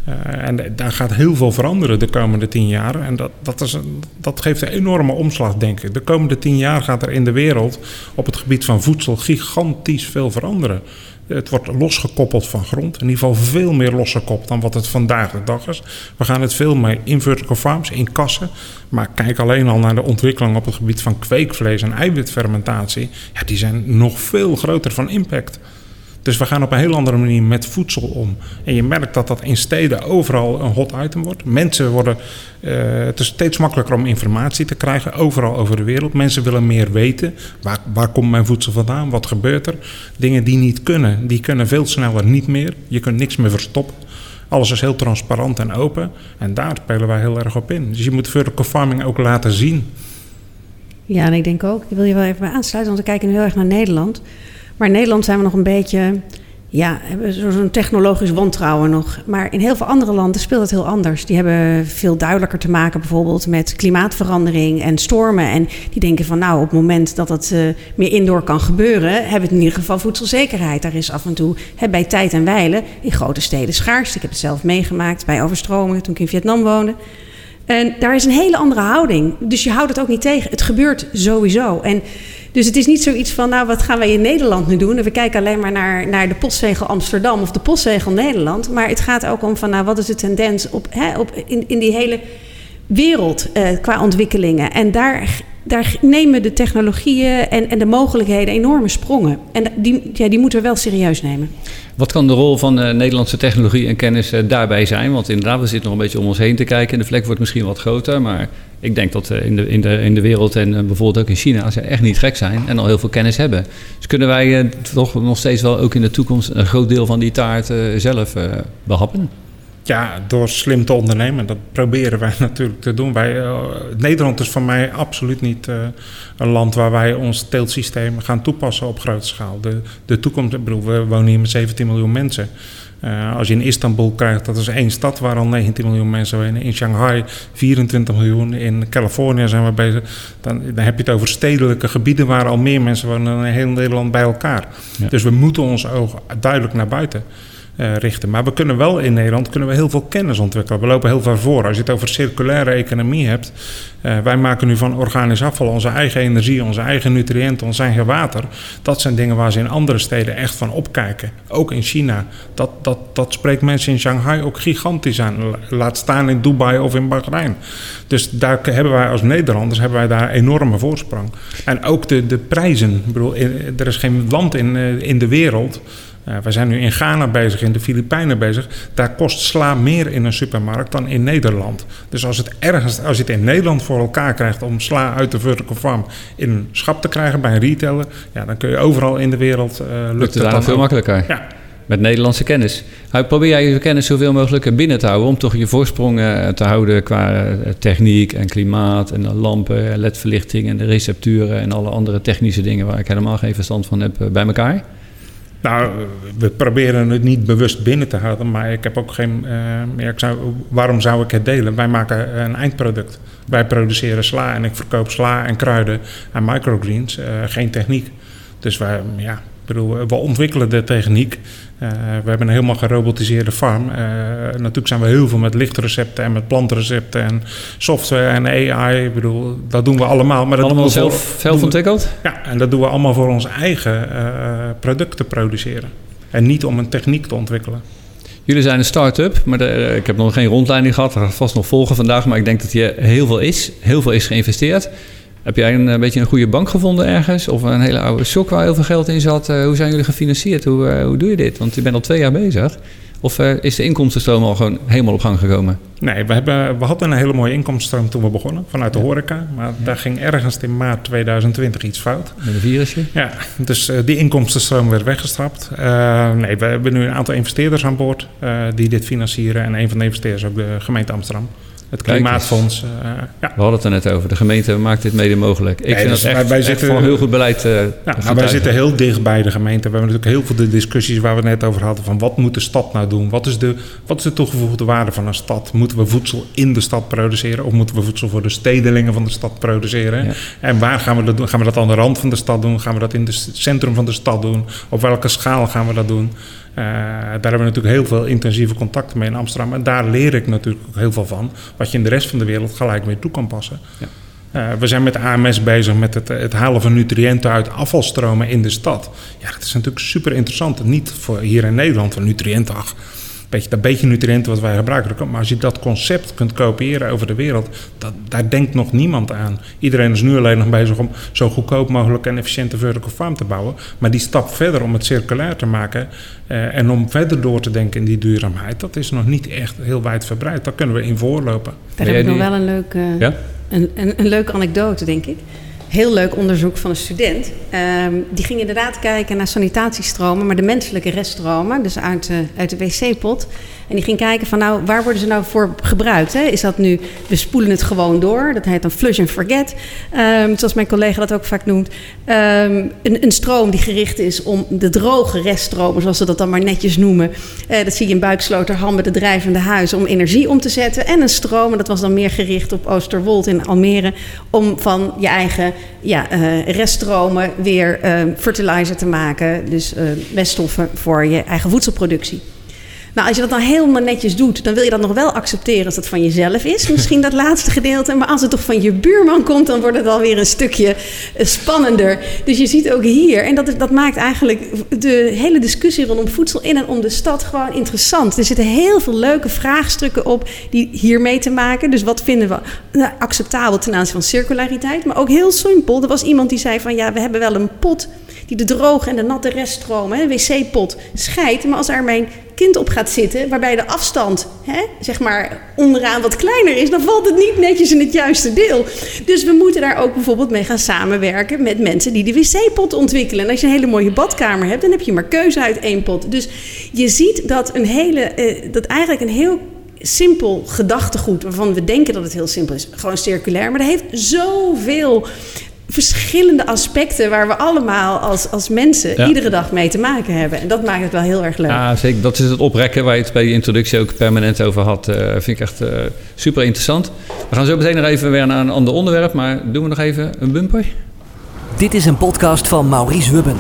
Uh, en daar gaat heel veel veranderen de komende tien jaar. En dat, dat, is een, dat geeft een enorme omslag, denk ik. De komende tien jaar gaat er in de wereld op het gebied van voedsel gigantisch veel veranderen. Het wordt losgekoppeld van grond. In ieder geval veel meer losgekoppeld dan wat het vandaag de dag is. We gaan het veel meer in vertical farms, in kassen. Maar kijk alleen al naar de ontwikkeling op het gebied van kweekvlees en eiwitfermentatie. Ja, die zijn nog veel groter van impact. Dus we gaan op een heel andere manier met voedsel om. En je merkt dat dat in steden overal een hot item wordt. Mensen worden. Uh, het is steeds makkelijker om informatie te krijgen, overal over de wereld. Mensen willen meer weten. Waar, waar komt mijn voedsel vandaan? Wat gebeurt er? Dingen die niet kunnen, die kunnen veel sneller niet meer. Je kunt niks meer verstoppen. Alles is heel transparant en open. En daar spelen wij heel erg op in. Dus je moet vertical farming ook laten zien. Ja, en ik denk ook, ik wil je wel even aansluiten, want we kijken heel erg naar Nederland. Maar in Nederland zijn we nog een beetje, ja, hebben zo'n technologisch wantrouwen nog. Maar in heel veel andere landen speelt het heel anders. Die hebben veel duidelijker te maken bijvoorbeeld met klimaatverandering en stormen. En die denken van nou, op het moment dat het uh, meer indoor kan gebeuren, hebben we in ieder geval voedselzekerheid. Daar is af en toe hè, bij tijd en wijlen in grote steden schaars. Ik heb het zelf meegemaakt bij overstromingen toen ik in Vietnam woonde. En daar is een hele andere houding. Dus je houdt het ook niet tegen. Het gebeurt sowieso. En dus het is niet zoiets van, nou, wat gaan wij in Nederland nu doen? En we kijken alleen maar naar, naar de postzegel Amsterdam of de postzegel Nederland. Maar het gaat ook om van, nou, wat is de tendens op, hè, op, in, in die hele wereld uh, qua ontwikkelingen? En daar, daar nemen de technologieën en, en de mogelijkheden enorme sprongen. En die, ja, die moeten we wel serieus nemen. Wat kan de rol van uh, Nederlandse technologie en kennis uh, daarbij zijn? Want inderdaad, we zitten nog een beetje om ons heen te kijken. En de vlek wordt misschien wat groter, maar ik denk dat uh, in, de, in, de, in de wereld en bijvoorbeeld ook in China ze echt niet gek zijn en al heel veel kennis hebben. Dus kunnen wij toch nog steeds wel ook in de toekomst een groot deel van die taart zelf behappen? Ja, door slim te ondernemen. Dat proberen wij natuurlijk te doen. Wij, uh, Nederland is voor mij absoluut niet uh, een land waar wij ons teeltsysteem gaan toepassen op grote schaal. De, de toekomst, ik bedoel, we wonen hier met 17 miljoen mensen. Uh, als je in Istanbul krijgt, dat is één stad waar al 19 miljoen mensen wonen. In Shanghai 24 miljoen. In Californië zijn we bezig. Dan, dan heb je het over stedelijke gebieden waar al meer mensen wonen dan in heel Nederland bij elkaar. Ja. Dus we moeten ons oog duidelijk naar buiten richten. Maar we kunnen wel in Nederland kunnen we heel veel kennis ontwikkelen. We lopen heel ver voor. Als je het over circulaire economie hebt. Uh, wij maken nu van organisch afval onze eigen energie, onze eigen nutriënten, ons eigen water. Dat zijn dingen waar ze in andere steden echt van opkijken. Ook in China. Dat, dat, dat spreekt mensen in Shanghai ook gigantisch aan. Laat staan in Dubai of in Bahrein. Dus daar hebben wij als Nederlanders hebben wij daar enorme voorsprong. En ook de, de prijzen. Ik bedoel, er is geen land in, uh, in de wereld uh, we zijn nu in Ghana bezig, in de Filipijnen bezig. Daar kost sla meer in een supermarkt dan in Nederland. Dus als, het ergens, als je het in Nederland voor elkaar krijgt om sla uit de vertical farm in een schap te krijgen bij een retailer, ja, dan kun je overal in de wereld. Uh, lukt, lukt het, dan veel makkelijker. Ja. Met Nederlandse kennis. Probeer jij je kennis zoveel mogelijk binnen te houden om toch je voorsprong te houden qua techniek en klimaat en lampen, ledverlichting en de recepturen en alle andere technische dingen waar ik helemaal geen verstand van heb bij elkaar? Nou, we proberen het niet bewust binnen te houden, maar ik heb ook geen. Uh, ik zou, waarom zou ik het delen? Wij maken een eindproduct. Wij produceren sla en ik verkoop sla en kruiden en microgreens, uh, geen techniek. Dus wij, ja, bedoel, we ontwikkelen de techniek. Uh, we hebben een helemaal gerobotiseerde farm. Uh, natuurlijk zijn we heel veel met lichtrecepten en met plantrecepten en software en AI. Ik bedoel, dat doen we allemaal. Maar dat allemaal doen we zelf, zelf ontwikkeld? Ja, en dat doen we allemaal voor ons eigen uh, product te produceren. En niet om een techniek te ontwikkelen. Jullie zijn een start-up, maar de, ik heb nog geen rondleiding gehad. Dat gaat vast nog volgen vandaag, maar ik denk dat hier heel veel is. Heel veel is geïnvesteerd. Heb jij een, beetje een goede bank gevonden ergens? Of een hele oude shock waar heel veel geld in zat? hoe zijn jullie gefinancierd? Hoe, hoe doe je dit? Want je bent al twee jaar bezig. Of is de inkomstenstroom al gewoon helemaal op gang gekomen? Nee, we, hebben, we hadden een hele mooie inkomstenstroom toen we begonnen, vanuit de horeca. Maar daar ging ergens in maart 2020 iets fout. Met een virusje? Ja, dus uh, die inkomstenstroom werd weggestrapt. Uh, nee, we hebben nu een aantal investeerders aan boord die dit financieren. En een van de investeerders ook de gemeente Amsterdam het Klimaatfonds. Uh, ja. We hadden het er net over. De gemeente maakt dit mede mogelijk. Ik vind dus dat echt, wij zitten, heel goed beleid. Uh, ja, nou, wij zitten heel dicht bij de gemeente. We hebben natuurlijk heel veel de discussies waar we net over hadden. Van wat moet de stad nou doen? Wat is de, wat is de toegevoegde waarde van een stad? Moeten we voedsel in de stad produceren? Of moeten we voedsel voor de stedelingen van de stad produceren? Ja. En waar gaan we dat doen? Gaan we dat aan de rand van de stad doen? Gaan we dat in het centrum van de stad doen? Op welke schaal gaan we dat doen? Uh, daar hebben we natuurlijk heel veel intensieve contacten mee in Amsterdam. En daar leer ik natuurlijk ook heel veel van. Wat je in de rest van de wereld gelijk mee toe kan passen. Ja. Uh, we zijn met AMS bezig met het, het, halen van nutriënten uit afvalstromen in de stad. Ja, dat is natuurlijk super interessant. Niet voor hier in Nederland, van nutriënten, ach, beetje, dat beetje nutriënten wat wij gebruiken. Maar als je dat concept kunt kopiëren over de wereld, dat, daar denkt nog niemand aan. Iedereen is nu alleen nog bezig om zo goedkoop mogelijk en efficiënte vertical farm te bouwen. Maar die stap verder om het circulair te maken uh, en om verder door te denken in die duurzaamheid, dat is nog niet echt heel wijdverbreid. Daar kunnen we in voorlopen. Daar heb ik nog wel een leuke, ja? een, een, een leuke anekdote, denk ik heel leuk onderzoek van een student. Um, die ging inderdaad kijken naar sanitatiestromen, maar de menselijke reststromen, dus uit, uh, uit de wc-pot. En die ging kijken van nou, waar worden ze nou voor gebruikt? Hè? Is dat nu, we spoelen het gewoon door, dat heet dan flush and forget, um, zoals mijn collega dat ook vaak noemt. Um, een, een, stroom die gericht is om de droge reststromen, zoals ze dat dan maar netjes noemen. Uh, dat zie je in Buiksloterham met de drijvende huizen, om energie om te zetten. En een stroom, en dat was dan meer gericht op Oosterwold in Almere, om van je eigen ja, uh, reststromen weer uh, fertilizer te maken. Dus meststoffen voor je eigen voedselproductie. Nou, als je dat dan helemaal netjes doet, dan wil je dat nog wel accepteren als het van jezelf is. Misschien dat laatste gedeelte. Maar als het toch van je buurman komt, dan wordt het alweer een stukje eh, spannender. Dus je ziet ook hier, en dat, dat maakt eigenlijk de hele discussie rondom voedsel in en om de stad gewoon interessant. Er zitten heel veel leuke vraagstukken op die hiermee te maken. Dus wat vinden we nou, acceptabel ten aanzien van circulariteit? Maar ook heel simpel. Er was iemand die zei van ja, we hebben wel een pot die de droge en de natte reststromen, een wc-pot, scheidt. Maar als er mijn kind op gaat zitten, waarbij de afstand hè, zeg maar onderaan wat kleiner is, dan valt het niet netjes in het juiste deel. Dus we moeten daar ook bijvoorbeeld mee gaan samenwerken met mensen die de wc-pot ontwikkelen. En als je een hele mooie badkamer hebt, dan heb je maar keuze uit één pot. Dus je ziet dat, een hele, eh, dat eigenlijk een heel simpel gedachtegoed, waarvan we denken dat het heel simpel is, gewoon circulair, maar dat heeft zoveel verschillende aspecten waar we allemaal als, als mensen iedere dag mee te maken hebben. En dat maakt het wel heel erg leuk. Ja, zeker. Dat is het oprekken waar je het bij de introductie ook permanent over had. Uh, vind ik echt uh, super interessant. We gaan zo meteen nog even weer naar een ander onderwerp, maar doen we nog even een bumper? Dit is een podcast van Maurice Wubben.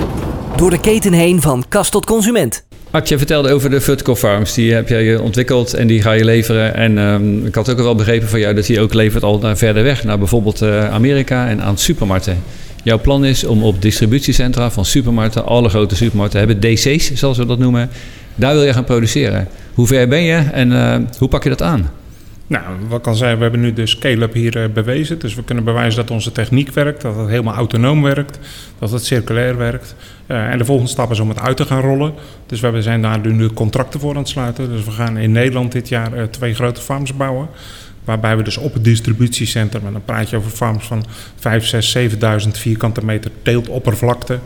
Door de keten heen van kast tot consument. Art, je vertelde over de vertical farms. Die heb jij ontwikkeld en die ga je leveren. En um, ik had ook wel begrepen van jou dat je ook levert al naar verder weg. Naar bijvoorbeeld uh, Amerika en aan supermarkten. Jouw plan is om op distributiecentra van supermarkten, alle grote supermarkten hebben DC's, zoals we dat noemen. Daar wil je gaan produceren. Hoe ver ben je en uh, hoe pak je dat aan? Nou, wat kan zijn, we hebben nu de scale-up hier uh, bewezen. Dus we kunnen bewijzen dat onze techniek werkt, dat het helemaal autonoom werkt, dat het circulair werkt. Uh, en de volgende stap is om het uit te gaan rollen. Dus we zijn daar nu contracten voor aan het sluiten. Dus we gaan in Nederland dit jaar uh, twee grote farms bouwen. Waarbij we dus op het distributiecentrum, en dan praat je over farms van 5, 6, 7.000 vierkante meter teeltoppervlakte.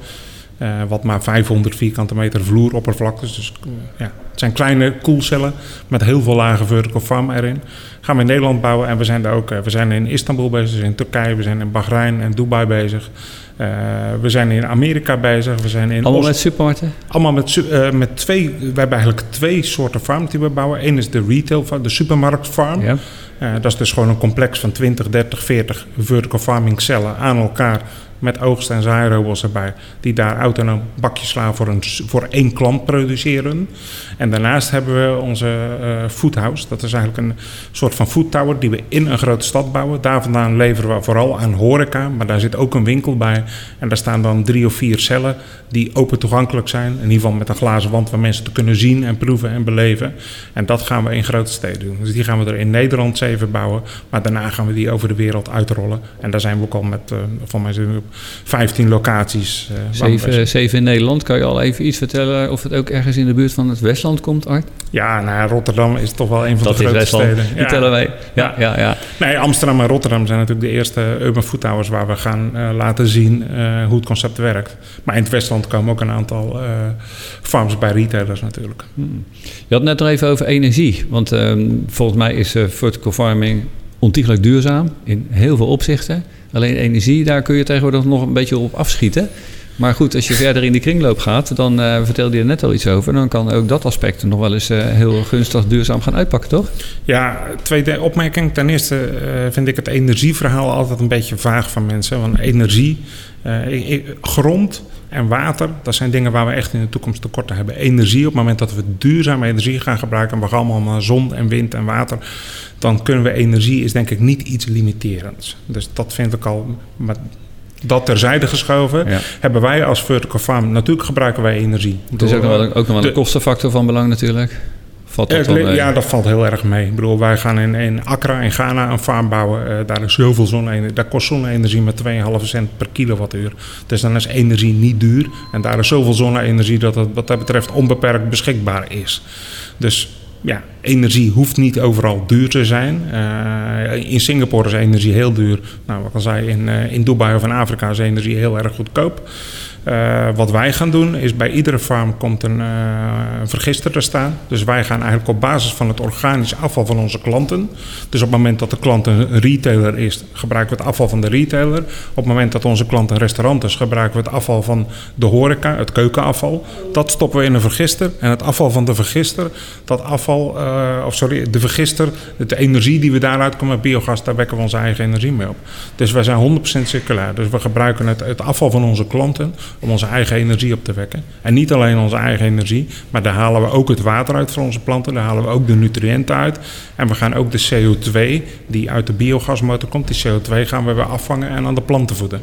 Uh, wat maar 500 vierkante meter vloeroppervlaktes. Dus ja, het zijn kleine koelcellen met heel veel lage vertical farm erin. Gaan we in Nederland bouwen en we zijn daar ook. we zijn in Istanbul bezig, in Turkije, we zijn in Bahrein en Dubai bezig. We zijn in Amerika bezig. We zijn in Allemaal met supermarkten? Allemaal met, met twee. We hebben eigenlijk twee soorten farms die we bouwen. Eén is de retail farm, de supermarktfarm. Ja. Uh, dat is dus gewoon een complex van 20, 30, 40 vertical farming cellen aan elkaar met oogst- en zaairobots erbij. Die daar autonoom bakjes slaan voor, een, voor één klant produceren. En daarnaast hebben we onze uh, foodhouse. Dat is eigenlijk een soort van food tower die we in een grote stad bouwen. Daar vandaan leveren we vooral aan horeca, maar daar zit ook een winkel bij. En daar staan dan drie of vier cellen die open toegankelijk zijn. In ieder geval met een glazen wand waar mensen te kunnen zien en proeven en beleven. En dat gaan we in grote steden doen. Dus die gaan we er in Nederland zeven bouwen. Maar daarna gaan we die over de wereld uitrollen. En daar zijn we ook al met, uh, van mij zijn 15 locaties. Uh, zeven, zeven in Nederland. Kan je al even iets vertellen of het ook ergens in de buurt van het Westland komt, Art? Ja, nou, Rotterdam is toch wel een van de grootste steden. Die ja. tellen wij. Ja, ja, ja. Nee, Amsterdam en Rotterdam zijn natuurlijk de eerste urban food towers waar we gaan uh, laten zien uh, hoe het concept werkt. Maar in het Westland komen ook een aantal uh, farms bij retailers natuurlijk. Hmm. Je had net nog even over energie. Want um, volgens mij is vertical farming ontiegelijk duurzaam in heel veel opzichten. Alleen energie, daar kun je tegenwoordig nog een beetje op afschieten. Maar goed, als je verder in die kringloop gaat, dan uh, vertelde je er net al iets over. Dan kan ook dat aspect nog wel eens uh, heel gunstig duurzaam gaan uitpakken, toch? Ja, tweede opmerking. Ten eerste uh, vind ik het energieverhaal altijd een beetje vaag van mensen. Want energie, grond en water, dat zijn dingen waar we echt in de toekomst tekorten hebben. Energie, op het moment dat we duurzame energie gaan gebruiken, en we gaan allemaal naar zon en wind en water, dan kunnen we energie, is denk ik niet iets limiterends. Dus dat vind ik al. Dat terzijde geschoven, hebben wij als vertical farm... Natuurlijk gebruiken wij energie. Het is ook nog wel, ook nog wel een kostenfactor van belang natuurlijk. Valt dat dan, ja, dat valt heel erg mee. Ik bedoel, wij gaan in, in Accra in Ghana een farm bouwen. Uh, daar is zoveel zonne-energie. Daar kost zonne-energie met 2,5 cent per kilowattuur. Dus dan is energie niet duur. En daar is zoveel zonne-energie dat het wat dat betreft onbeperkt beschikbaar is. Dus ja, energie hoeft niet overal duur te zijn. Uh, in Singapore is energie heel duur. Nou, wat al zei, in, uh, in Dubai of in Afrika is energie heel erg goedkoop. Uh, wat wij gaan doen is bij iedere farm komt een, uh, vergister te staan. Dus wij gaan eigenlijk op basis van het organisch afval van onze klanten. Dus op het moment dat de klant een retailer is, gebruiken we het afval van de retailer. Op het moment dat onze klant een restaurant is, gebruiken we het afval van de horeca, het keukenafval. Dat stoppen we in een vergister. En het afval van de vergister, dat afval, uh, of sorry, de vergister, de energie die we daaruit komen, biogas, daar wekken we onze eigen energie mee op. Dus wij zijn 100% circulair. Dus we gebruiken het, het afval van onze klanten om onze eigen energie op te wekken. En niet alleen onze eigen energie, maar daar halen we ook het water uit voor onze planten, daar halen we ook de nutriënten uit. En we gaan ook de CO2 die uit de biogasmotor komt, die CO2 gaan we weer afvangen en aan de planten voeden.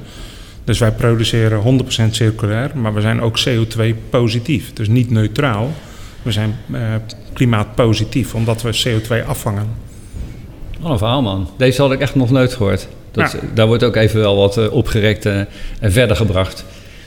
Dus wij produceren 100% circulair, maar we zijn ook CO2 positief. Dus niet neutraal, we zijn uh, klimaatpositief, omdat we CO2 afvangen. Wat een verhaal man. Deze had ik echt nog nooit gehoord. Dat, ja. Daar wordt ook even wel wat uh, opgerekt en verder gebracht.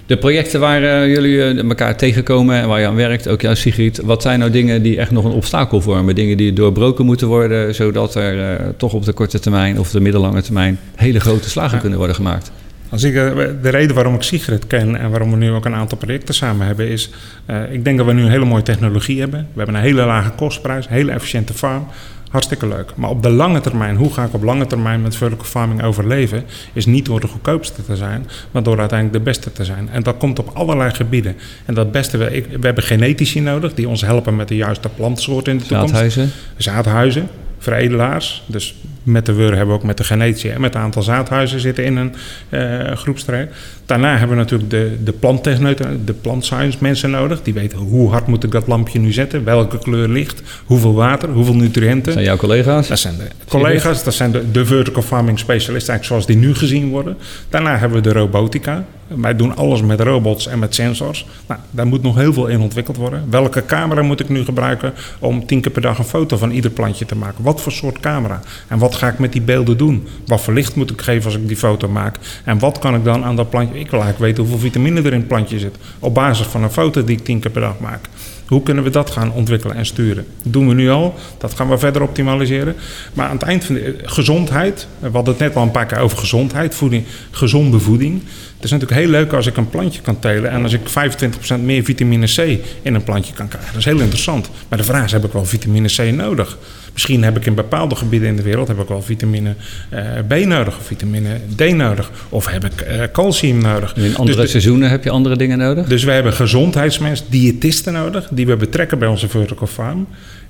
De projecten waar uh, jullie elkaar tegenkomen en waar je aan werkt, ook jou Sigrid, wat zijn nou dingen die echt nog een obstakel vormen? Dingen die doorbroken moeten worden, zodat er uh, toch op de korte termijn of de middellange termijn hele grote slagen ja. kunnen worden gemaakt? Als ik, de reden waarom ik Sigrid ken en waarom we nu ook een aantal projecten samen hebben, is: uh, ik denk dat we nu een hele mooie technologie hebben. We hebben een hele lage kostprijs, een hele efficiënte farm. Hartstikke leuk. Maar op de lange termijn, hoe ga ik op lange termijn met vertical farming overleven, is niet door de goedkoopste te zijn, maar door uiteindelijk de beste te zijn. En dat komt op allerlei gebieden. En dat beste, we, we hebben genetici nodig die ons helpen met de juiste plantsoorten in de toekomst. Zaadhuizen. Zaadhuizen, veredelaars. Dus met de WUR hebben we ook met de genetici en met een aantal zaadhuizen zitten in een uh, groepstrijd. Daarna hebben we natuurlijk de, de de plant science mensen nodig. Die weten hoe hard moet ik dat lampje nu zetten, welke kleur licht, hoeveel water, hoeveel nutriënten. Dat zijn jouw collega's? Dat zijn de collega's, dat zijn de, de vertical farming specialisten eigenlijk zoals die nu gezien worden. Daarna hebben we de robotica. Wij doen alles met robots en met sensors. Nou, daar moet nog heel veel in ontwikkeld worden. Welke camera moet ik nu gebruiken om tien keer per dag een foto van ieder plantje te maken? Wat voor soort camera? En wat ga ik met die beelden doen? Wat voor licht moet ik geven als ik die foto maak? En wat kan ik dan aan dat plantje... Ik wil eigenlijk weten hoeveel vitamine er in het plantje zit. Op basis van een foto die ik tien keer per dag maak. Hoe kunnen we dat gaan ontwikkelen en sturen? Dat doen we nu al. Dat gaan we verder optimaliseren. Maar aan het eind van de gezondheid. We hadden het net al een paar keer over gezondheid. Voeding, gezonde voeding. Het is natuurlijk heel leuk als ik een plantje kan telen en als ik 25% meer vitamine C in een plantje kan krijgen. Dat is heel interessant. Maar de vraag is, heb ik wel vitamine C nodig? Misschien heb ik in bepaalde gebieden in de wereld heb ik wel vitamine uh, B nodig of vitamine D nodig. Of heb ik uh, calcium nodig. In andere dus seizoenen heb je andere dingen nodig? Dus we hebben gezondheidsmensen, diëtisten nodig, die we betrekken bij onze vertical farm.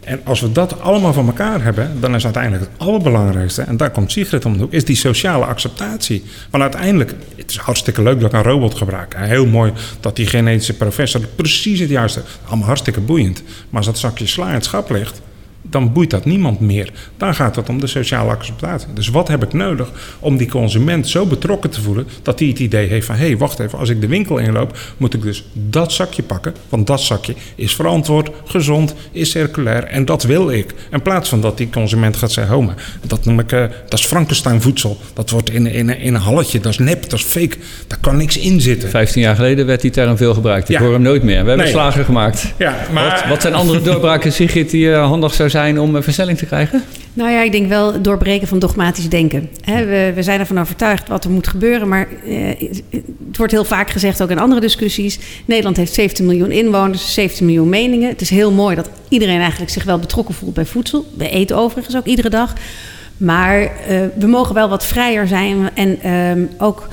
En als we dat allemaal van elkaar hebben, dan is uiteindelijk het allerbelangrijkste, en daar komt Sigrid om is die sociale acceptatie. Want uiteindelijk, het is hartstikke leuk dat ik een robot gebruik. Heel mooi dat die genetische professor precies het juiste, allemaal hartstikke boeiend. Maar als dat zakje sla in het schap ligt, dan boeit dat niemand meer. Dan gaat het om de sociale acceptatie. Dus wat heb ik nodig om die consument zo betrokken te voelen dat hij het idee heeft van hé, hey, wacht even, als ik de winkel inloop, moet ik dus dat zakje pakken, want dat zakje is verantwoord, gezond, is circulair en dat wil ik. In plaats van dat die consument gaat zeggen, maar dat noem ik, uh, dat is Frankenstein voedsel. Dat wordt in, in, in een halletje, dat is nep, dat is fake, daar kan niks in zitten. Vijftien jaar geleden werd die term veel gebruikt. Ik Ja. hoor hem nooit meer. We hebben Nee. slager gemaakt. Ja, maar Wat, wat zijn andere doorbraken, Sigrid, die eh, handig zijn om versnelling te krijgen? Nou ja, ik denk wel doorbreken van dogmatisch denken. We zijn ervan overtuigd wat er moet gebeuren. Maar eh, het wordt heel vaak gezegd, ook in andere discussies. Nederland heeft 17 miljoen inwoners, 17 miljoen meningen. Het is heel mooi dat iedereen eigenlijk zich wel betrokken voelt bij voedsel. We eten overigens ook iedere dag. Maar eh, we mogen wel wat vrijer zijn. En ehm, ook,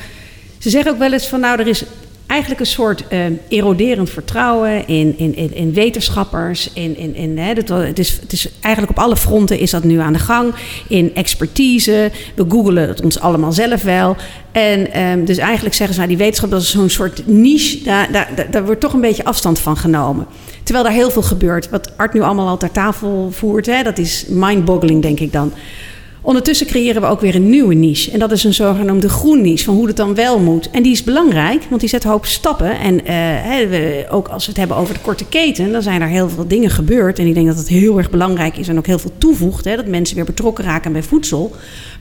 ze zeggen ook wel eens van nou, er is eigenlijk een soort eh, eroderend vertrouwen in, in, in, in wetenschappers. In, in, in, hè, dat, het, is, het is eigenlijk op alle fronten is dat nu aan de gang. In expertise. We googelen het ons allemaal zelf wel. En ehm, dus eigenlijk zeggen ze, nou, die wetenschap dat is zo'n soort niche. Daar, daar, daar, daar wordt toch een beetje afstand van genomen. Terwijl daar heel veel gebeurt. Wat Art nu allemaal al ter tafel voert, hè, dat is mind-boggling, denk ik dan. Ondertussen creëren we ook weer een nieuwe niche. En dat is een zogenoemde groen niche, van hoe het dan wel moet. En die is belangrijk, want die zet een hoop stappen. En eh, ook als we het hebben over de korte keten, dan zijn er heel veel dingen gebeurd. En ik denk dat het heel erg belangrijk is en ook heel veel toevoegt. Hè, dat mensen weer betrokken raken bij voedsel.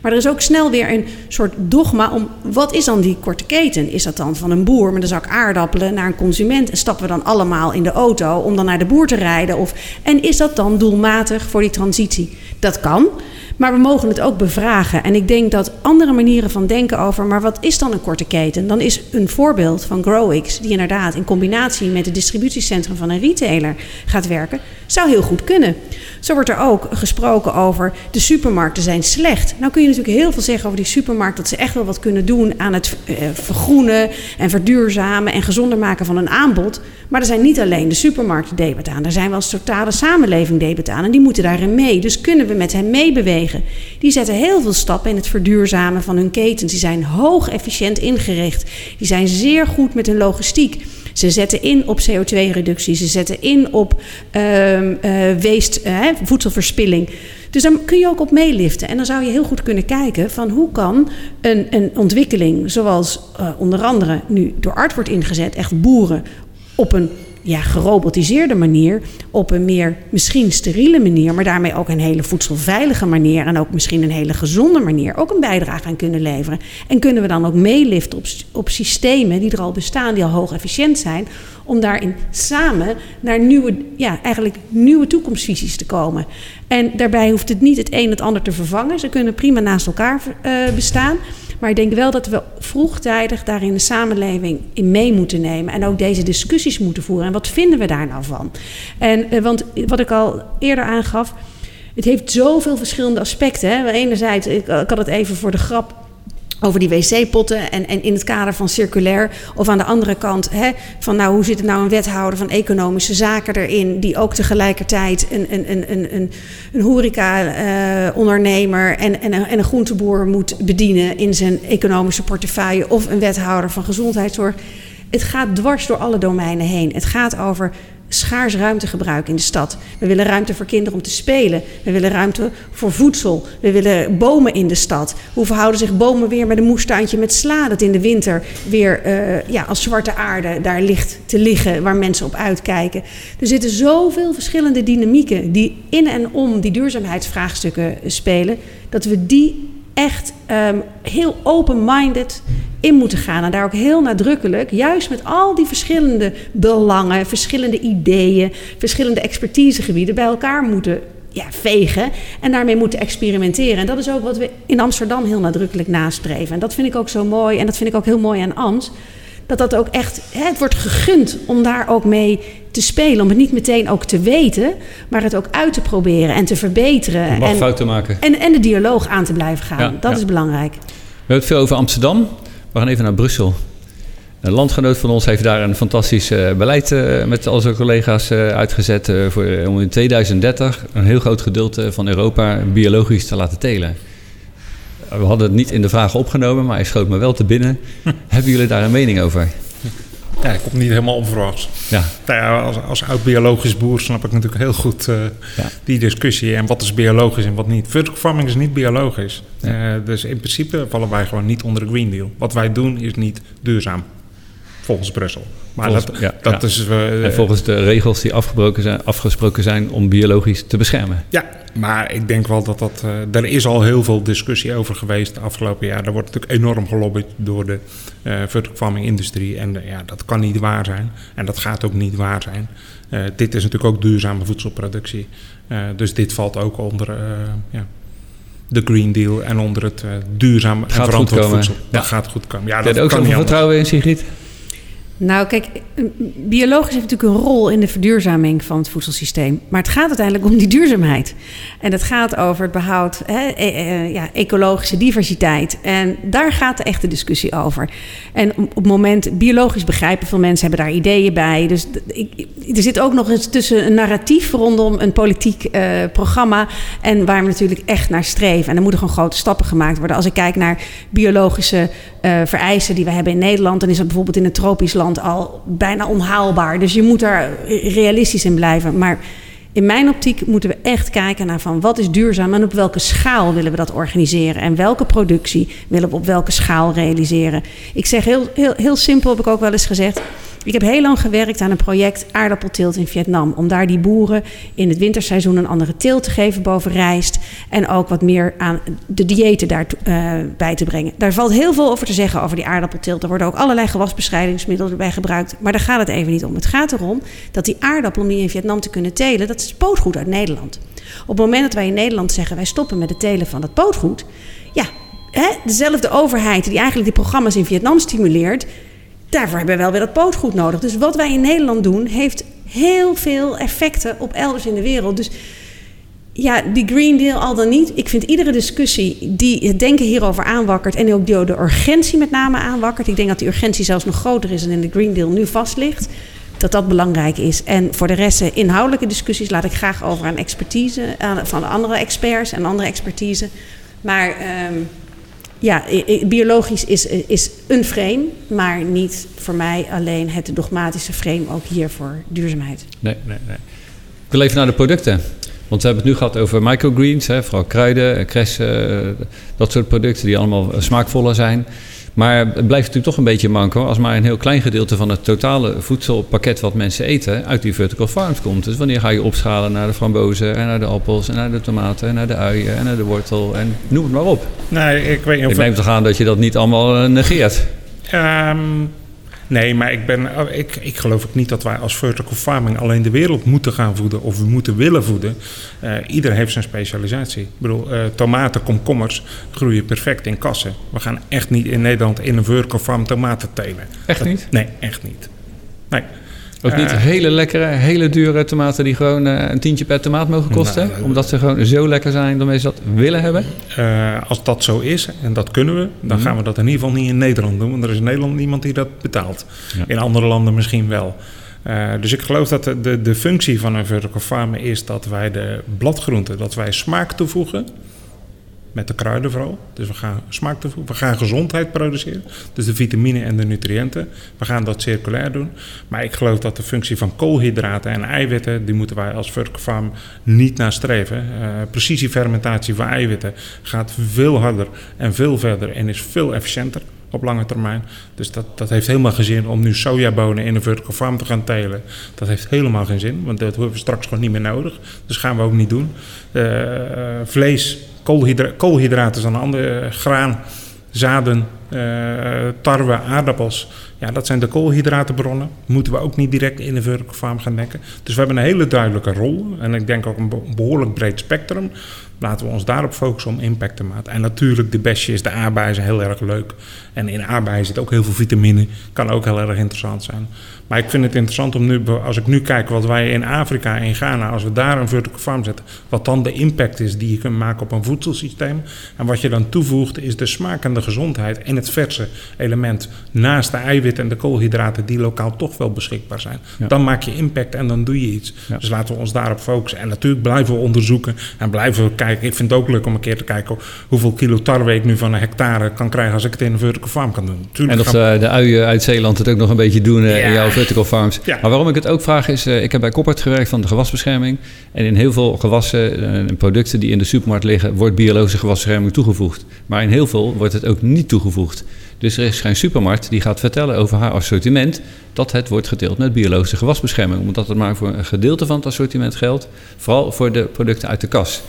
Maar er is ook snel weer een soort dogma om wat is dan die korte keten? Is dat dan van een boer met een zak aardappelen naar een consument? En stappen we dan allemaal in de auto om dan naar de boer te rijden? Of, en is dat dan doelmatig voor die transitie? Dat kan. Maar we mogen het ook bevragen. En ik denk dat andere manieren van denken over, maar wat is dan een korte keten? Dan is een voorbeeld van GrowX, die inderdaad in combinatie met het distributiecentrum van een retailer gaat werken, zou heel goed kunnen. Zo wordt er ook gesproken over de supermarkten zijn slecht. Nou kun je natuurlijk heel veel zeggen over die supermarkt, dat ze echt wel wat kunnen doen aan het eh, vergroenen en verduurzamen en gezonder maken van een aanbod. Maar er zijn niet alleen de supermarkten debet aan, er zijn wel als totale samenleving debet aan en die moeten daarin mee. Dus kunnen we met hen meebewegen. Die zetten heel veel stappen in het verduurzamen van hun ketens. Die zijn hoog efficiënt ingericht. Die zijn zeer goed met hun logistiek. Ze zetten in op CO2-reductie. Ze zetten in op ehm eh, waste, eh, voedselverspilling. Dus daar kun je ook op meeliften. En dan zou je heel goed kunnen kijken van hoe kan een, een ontwikkeling zoals eh, onder andere nu door Art wordt ingezet, echt boeren op een ja, gerobotiseerde manier, op een meer misschien steriele manier, maar daarmee ook een hele voedselveilige manier en ook misschien een hele gezonde manier ook een bijdrage aan kunnen leveren. En kunnen we dan ook meeliften op, op systemen die er al bestaan, die al hoog efficiënt zijn, om daarin samen naar nieuwe, ja, eigenlijk nieuwe toekomstvisies te komen. En daarbij hoeft het niet het een het ander te vervangen. Ze kunnen prima naast elkaar uh, bestaan. Maar ik denk wel dat we vroegtijdig daarin de samenleving in mee moeten nemen. En ook deze discussies moeten voeren. En wat vinden we daar nou van? En, uh, want wat ik al eerder aangaf. Het heeft zoveel verschillende aspecten. Hè. Enerzijds, ik, ik had het even voor de grap over die wc-potten en, en in het kader van circulair. Of aan de andere kant, hè, van nou, hoe zit het nou een wethouder van economische zaken erin... die ook tegelijkertijd een, een, een, een, een, een horeca-ondernemer en, en, een, en een groenteboer moet bedienen... in zijn economische portefeuille of een wethouder van gezondheidszorg. Het gaat dwars door alle domeinen heen. Het gaat over schaars ruimtegebruik in de stad. We willen ruimte voor kinderen om te spelen. We willen ruimte voor voedsel. We willen bomen in de stad. Hoe verhouden zich bomen weer met een moestuintje met sla... dat in de winter weer uh, ja, als zwarte aarde daar ligt te liggen... waar mensen op uitkijken. Er zitten zoveel verschillende dynamieken... die in en om die duurzaamheidsvraagstukken spelen... dat we die echt um, heel open-minded in moeten gaan. En daar ook heel nadrukkelijk, juist met al die verschillende belangen, verschillende ideeën, verschillende expertisegebieden bij elkaar moeten ja, vegen en daarmee moeten experimenteren. En dat is ook wat we in Amsterdam heel nadrukkelijk nastreven. En dat vind ik ook zo mooi en dat vind ik ook heel mooi aan Ams. Dat dat ook echt, hè, het wordt gegund om daar ook mee te spelen. Om het niet meteen ook te weten, maar het ook uit te proberen en te verbeteren. Je mag en, fouten maken. En, en de dialoog aan te blijven gaan. Ja, dat ja. is belangrijk. We hebben het veel over Amsterdam. We gaan even naar Brussel. Een landgenoot van ons heeft daar een fantastisch beleid met al zijn collega's uitgezet voor, om in 2030 een heel groot gedeelte van Europa biologisch te laten telen. We hadden het niet in de vragen opgenomen, maar hij schoot me wel te binnen. Hebben jullie daar een mening over? Ja, ik kom niet helemaal onverwachts. Ja. Nou ja, als, als oud-biologisch boer snap ik natuurlijk heel goed uh, die discussie. En wat is biologisch en wat niet. Vertical farming is niet biologisch. Ja. Uh, dus in principe vallen wij gewoon niet onder de Green Deal. Wat wij doen is niet duurzaam. Volgens Brussel. Maar volgens, dat, ja, dat is... Uh, en volgens de regels die afgebroken zijn, afgesproken zijn om biologisch te beschermen. Ja, maar ik denk wel dat dat... Uh, er is al heel veel discussie over geweest de afgelopen jaar. Er wordt natuurlijk enorm gelobbyd door de uh, vertical farming industrie. En ja, dat kan niet waar zijn. En dat gaat ook niet waar zijn. dit is natuurlijk ook duurzame voedselproductie. dus dit valt ook onder... ja, de Green Deal en onder het duurzaam en verantwoord voedsel. Ja. Dat gaat goed komen. Ja, dat ook zo'n vertrouwen in, Sigrid? Nou, kijk, biologisch heeft natuurlijk een rol in de verduurzaming van het voedselsysteem. Maar het gaat uiteindelijk om die duurzaamheid. En het gaat over het behoud hè, e e ja, ecologische diversiteit. En daar gaat de echte discussie over. En op het moment, biologisch begrijpen veel mensen hebben daar ideeën bij. Dus ik, er zit ook nog eens tussen een narratief rondom een politiek uh, programma. En waar we natuurlijk echt naar streven. En er moeten gewoon grote stappen gemaakt worden. Als ik kijk naar biologische uh, vereisen die we hebben in Nederland, dan is dat bijvoorbeeld in een tropisch land al bijna onhaalbaar. Dus je moet daar realistisch in blijven. Maar in mijn optiek moeten we echt kijken naar van wat is duurzaam en op welke schaal willen we dat organiseren en welke productie willen we op welke schaal realiseren. Ik zeg heel, heel, heel simpel, heb ik ook wel eens gezegd. Ik heb heel lang gewerkt aan een project aardappelteelt in Vietnam. Om daar die boeren in het winterseizoen een andere teelt te geven boven rijst. En ook wat meer aan de diëten daarbij uh, bij te brengen. Daar valt heel veel over te zeggen over die aardappelteelt. Er worden ook allerlei gewasbestrijdingsmiddelen bij gebruikt. Maar daar gaat het even niet om. Het gaat erom dat die aardappel die in Vietnam te kunnen telen, dat pootgoed uit Nederland. Op het moment dat wij in Nederland zeggen wij stoppen met het telen van dat pootgoed. Ja, hè, dezelfde overheid die eigenlijk die programma's in Vietnam stimuleert daarvoor hebben we wel weer dat pootgoed nodig. Dus wat wij in Nederland doen, heeft heel veel effecten op elders in de wereld. Dus ja, die Green Deal al dan niet. Ik vind iedere discussie die het denken hierover aanwakkert... en ook die de urgentie met name aanwakkert... ik denk dat die urgentie zelfs nog groter is dan in de Green Deal nu vast ligt... dat dat belangrijk is. En voor de rest, eh, inhoudelijke discussies laat ik graag over aan expertise... van andere experts en andere expertise. Maar... Um, ja, biologisch is, is een frame, maar niet voor mij alleen het dogmatische frame, ook hier voor duurzaamheid. Nee, nee, nee. Ik wil even naar de producten. Want we hebben het nu gehad over microgreens, hè, vooral kruiden, kressen, eh, dat soort producten die allemaal smaakvoller zijn. Maar het blijft natuurlijk toch een beetje manco als maar een heel klein gedeelte van het totale voedselpakket wat mensen eten uit die vertical farms komt. Dus wanneer ga je opschalen naar de frambozen en naar de appels en naar de tomaten en naar de uien en naar de wortel en noem het maar op. Nee, ik weet niet of... Ik neem toch aan dat je dat niet allemaal eh, negeert. Um, Nee, maar ik, ben, oh, ik, ik geloof ook niet dat wij als vertical farming alleen de wereld moeten gaan voeden of we moeten willen voeden. Uh, ieder heeft zijn specialisatie. Ik bedoel, uh, tomaten, komkommers groeien perfect in kassen. We gaan echt niet in Nederland in een vertical farm tomaten telen. Echt niet? nee, echt niet. Nee. Ook niet eh, hele lekkere, hele dure tomaten die gewoon uh, een tientje per tomaat mogen kosten? Nou, omdat ze gewoon zo lekker zijn dat mensen dat willen hebben? Uh, als dat zo is, en dat kunnen we, dan mhm. gaan we dat in ieder geval niet in Nederland doen. Want er is in Nederland niemand die dat betaalt. Ja. In andere landen misschien wel. Uh, dus ik geloof dat de, de, de functie van een vertical farm is dat wij de bladgroenten, dat wij smaak toevoegen met de kruiden vooral. Dus we gaan smaak toevoegen, we gaan gezondheid produceren. Dus de vitamine en de nutriënten. We gaan dat circulair doen. Maar ik geloof dat de functie van koolhydraten en eiwitten... die moeten wij als vertical farm niet nastreven. Uh, precisiefermentatie van eiwitten gaat veel harder en veel verder... en is veel efficiënter op lange termijn. Dus dat, dat heeft helemaal geen zin om nu sojabonen in een vertical farm te gaan telen. Dat heeft helemaal geen zin, want dat hebben we straks gewoon niet meer nodig. Dus gaan we ook niet doen. Uh, vlees Koolhydra koolhydraten is een andere graan, zaden, uh, tarwe, aardappels. Ja, dat zijn de koolhydratenbronnen. Moeten we ook niet direct in de vertical farm gaan denken. Dus we hebben een hele duidelijke rol. En ik denk ook een behoorlijk breed spectrum. Laten we ons daarop focussen om impact te maken. En natuurlijk, de bestje is de aardbeien heel erg leuk. En in aardbeien zit ook heel veel vitamine. Kan ook heel erg interessant zijn. Maar ik vind het interessant om nu, als ik nu kijk wat wij in Afrika, in Ghana, als we daar een vertical farm zetten, wat dan de impact is die je kunt maken op een voedselsysteem. En wat je dan toevoegt is de smaak en de gezondheid en het verse element naast de eiwitten en de koolhydraten die lokaal toch wel beschikbaar zijn. Dan maak je impact en dan doe je iets. Dus laten we ons daarop focussen. En natuurlijk blijven we onderzoeken en blijven we kijken. Ik vind het ook leuk om een keer te kijken hoeveel kilo tarwe ik nu van een hectare kan krijgen als ik het in een vertical farm kan doen. Tuurlijk en of de, de uien uit Zeeland het ook nog een beetje doen uh, in jouw vertical farms. Maar waarom ik het ook vraag is, uh, ik heb bij Koppert gewerkt van de gewasbescherming. En in heel veel gewassen en uh, producten die in de supermarkt liggen, wordt biologische gewasbescherming toegevoegd. Maar in heel veel wordt het ook niet toegevoegd. Dus er is geen supermarkt die gaat vertellen over haar assortiment dat het wordt gedeeld met biologische gewasbescherming. Omdat het maar voor een gedeelte van het assortiment geldt, vooral voor de producten uit de kas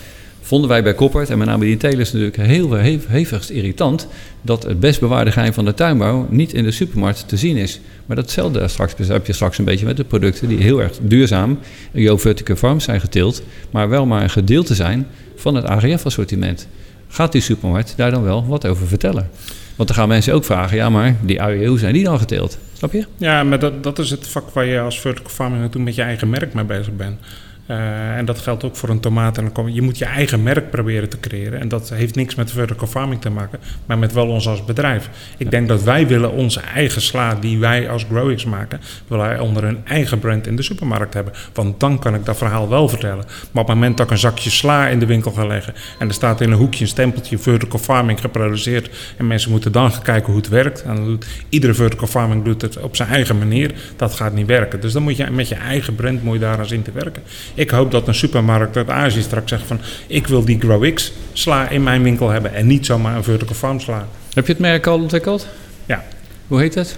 vonden wij bij Koppert, en met name die telers natuurlijk heel hevigst irritant, dat het best bewaarde geheim van de tuinbouw niet in de supermarkt te zien is. Maar datzelfde straks, heb je straks een beetje met de producten die heel erg duurzaam in jouw vertical farms zijn geteeld, maar wel maar een gedeelte zijn van het AGF-assortiment. Gaat die supermarkt daar dan wel wat over vertellen? Want dan gaan mensen ook vragen, ja maar die uien, hoe zijn die dan geteeld? Snap je? Ja, maar dat, dat is het vak waar je als vertical farming naartoe met je eigen merk mee bezig bent. Uh, en dat geldt ook voor een tomaat. En dan je moet je eigen merk proberen te creëren. En dat heeft niks met vertical farming te maken, maar met wel ons als bedrijf. Ik denk dat wij willen onze eigen sla die wij als Growix maken, willen wij onder een eigen brand in de supermarkt hebben. Want dan kan ik dat verhaal wel vertellen. Maar op het moment dat ik een zakje sla in de winkel ga leggen en er staat in een hoekje een stempeltje vertical farming geproduceerd en mensen moeten dan gaan kijken hoe het werkt. En doet, iedere vertical farming doet het op zijn eigen manier. Dat gaat niet werken. Dus dan moet je met je eigen brand moet je daar aan zien te werken. Ik hoop dat een supermarkt uit Azië straks zegt van... ik wil die GrowX sla in mijn winkel hebben en niet zomaar een vertical farm sla. Heb je het merk al ontwikkeld? Ja. Hoe heet het?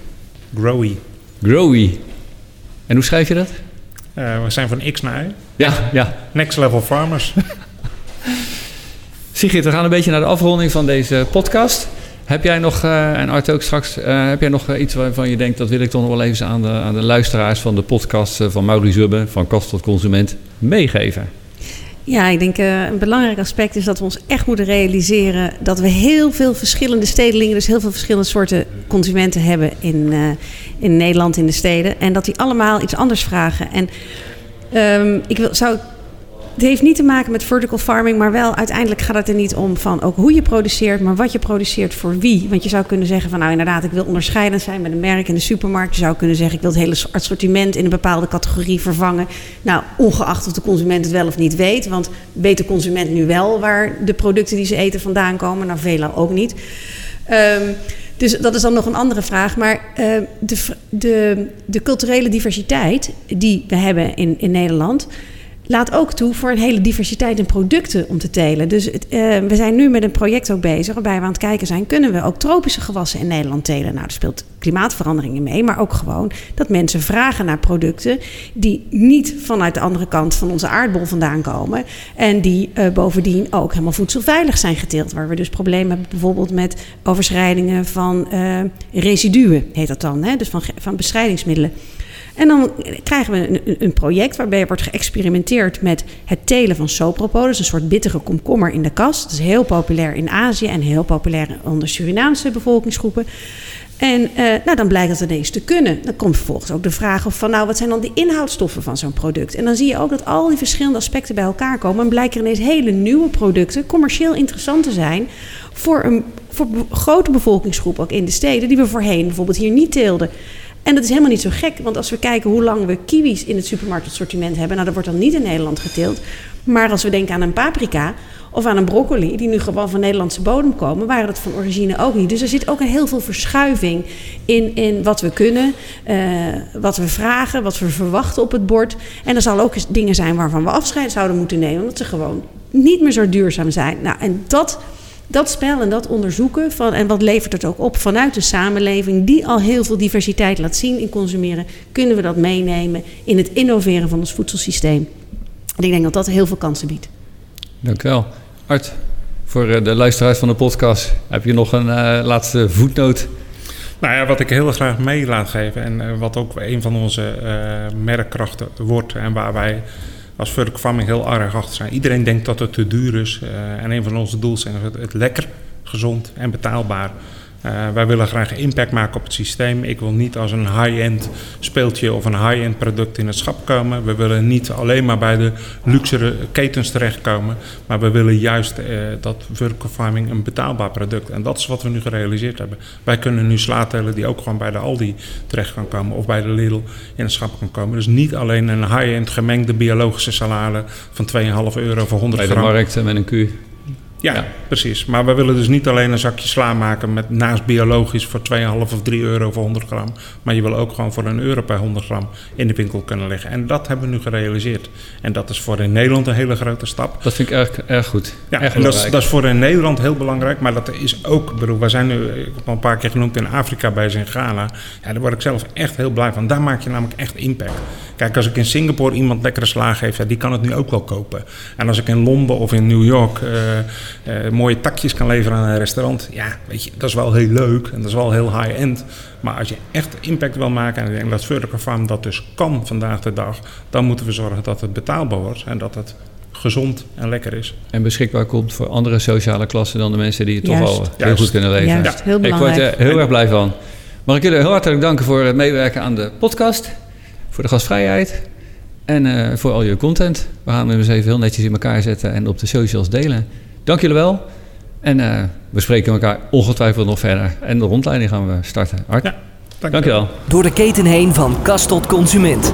Growy. Growy. En hoe schrijf je dat? Uh, we zijn van X naar Y. Ja, ja. Next Level Farmers. Sigrid, we gaan een beetje naar de afronding van deze podcast. Heb jij nog, uh, en Art ook straks, uh, heb jij nog iets waarvan je denkt... dat wil ik toch nog wel even aan de, aan de luisteraars van de podcast van Maurice Zubbe... van Kast tot Consument meegeven? Ja, ik denk een belangrijk aspect is dat we ons echt moeten realiseren... dat we heel veel verschillende stedelingen... dus heel veel verschillende soorten consumenten hebben in, in Nederland, in de steden... en dat die allemaal iets anders vragen. En um, ik wil, zou het heeft niet te maken met vertical farming, maar wel uiteindelijk gaat het er niet om van ook hoe je produceert, maar wat je produceert voor wie. Want je zou kunnen zeggen van nou inderdaad, ik wil onderscheidend zijn met een merk in de supermarkt. Je zou kunnen zeggen ik wil het hele assortiment in een bepaalde categorie vervangen. Nou, ongeacht of de consument het wel of niet weet, want weet de consument nu wel waar de producten die ze eten vandaan komen? Nou, velen ook niet. Um, dus dat is dan nog een andere vraag. Maar uh, de, de, de culturele diversiteit die we hebben in, in Nederland laat ook toe voor een hele diversiteit in producten om te telen. Dus uh, we zijn nu met een project ook bezig waarbij we aan het kijken zijn... kunnen we ook tropische gewassen in Nederland telen? Nou, er speelt klimaatveranderingen mee, maar ook gewoon dat mensen vragen naar producten... die niet vanuit de andere kant van onze aardbol vandaan komen... en die uh, bovendien ook helemaal voedselveilig zijn geteeld. Waar we dus problemen hebben bijvoorbeeld met overschrijdingen van uh, residuen, heet dat dan. Hè? Dus van, van bestrijdingsmiddelen. En dan krijgen we een, een project waarbij wordt geëxperimenteerd met het telen van sopropolis, een soort bittere komkommer in de kast. Dat is heel populair in Azië en heel populair onder Surinaamse bevolkingsgroepen. En uh, nou, dan blijkt dat ineens te kunnen. Dan komt vervolgens ook de vraag of van, nou, wat zijn dan de inhoudstoffen van zo'n product? En dan zie je ook dat al die verschillende aspecten bij elkaar komen. En blijken ineens hele nieuwe producten commercieel interessant te zijn voor een voor grote bevolkingsgroep, ook in de steden, die we voorheen bijvoorbeeld hier niet teelden. En dat is helemaal niet zo gek, want als we kijken hoe lang we kiwis in het supermarktassortiment hebben, nou dat wordt dan niet in Nederland geteeld. Maar als we denken aan een paprika of aan een broccoli, die nu gewoon van Nederlandse bodem komen, waren dat van origine ook niet. Dus er zit ook een heel veel verschuiving in, in wat we kunnen, uh, wat we vragen, wat we verwachten op het bord. En er zal ook dingen zijn waarvan we afscheid zouden moeten nemen, omdat ze gewoon niet meer zo duurzaam zijn. Nou, en dat dat spel en dat onderzoeken van, en wat levert het ook op vanuit de samenleving die al heel veel diversiteit laat zien in consumeren, kunnen we dat meenemen in het innoveren van ons voedselsysteem. En ik denk dat dat heel veel kansen biedt. Dank u wel. Art, voor eh, de luisteraars van de podcast, heb je nog een uh, laatste voetnoot? Nou ja, wat ik heel graag mee laat geven en uh, wat ook een van onze uh, merkkrachten wordt en waar wij als vertical farming heel erg achter zijn. Iedereen denkt dat het te duur is. Uh, en een van onze doelen is het, het lekker, gezond en betaalbaar uh, wij willen graag impact maken op het systeem. Ik wil niet als een high-end speeltje of een high-end product in het schap komen. We willen niet alleen maar bij de luxere ketens terechtkomen. Maar we willen juist uh, dat vertical farming een betaalbaar product. En dat is wat we nu gerealiseerd hebben. Wij kunnen nu sla tellen die ook gewoon bij de Aldi terecht kan komen. Of bij de Lidl in het schap kan komen. Dus niet alleen een high-end gemengde biologische salade van 2,5 euro voor 100 gram. Bij de markt met een Q. Ja, precies. Maar we willen dus niet alleen een zakje sla maken met naast biologisch voor 2,5 of 3 euro voor 100 gram. Maar je wil ook gewoon voor een euro per 100 gram in de winkel kunnen liggen. En dat hebben we nu gerealiseerd. En dat is voor in Nederland een hele grote stap. Dat vind ik erg, erg goed. Ja, erg en dat is, dat is, voor in Nederland heel belangrijk. Maar dat is ook, bedoel, wij zijn nu, ik heb al een paar keer genoemd in Afrika bij in Ghana. Ja, daar word ik zelf echt heel blij van. Daar maak je namelijk echt impact. Kijk, als ik in Singapore iemand lekkere sla geef, ja, die kan het nu ook wel kopen. En als ik in Londen of in New York. Uh, uh, mooie takjes kan leveren aan een restaurant. Ja, weet je, dat is wel heel leuk en dat is wel heel high-end. Maar als je echt impact wil maken, en ik denk dat Vertical Farm dat dus kan vandaag de dag, dan moeten we zorgen dat het betaalbaar wordt en dat het gezond en lekker is. En beschikbaar komt voor andere sociale klassen dan de mensen die het toch al heel Juist. goed kunnen leven. Juist, heel belangrijk. Ik word er heel erg blij van. Mag ik jullie heel hartelijk danken voor het meewerken aan de podcast, voor de gastvrijheid en uh, voor al je content. We gaan hem eens even heel netjes in elkaar zetten en op de socials delen. Dank jullie wel. En uh, we spreken elkaar ongetwijfeld nog verder. En de rondleiding gaan we starten. Art, ja, dank, dank je wel. Door de keten heen van kast tot consument.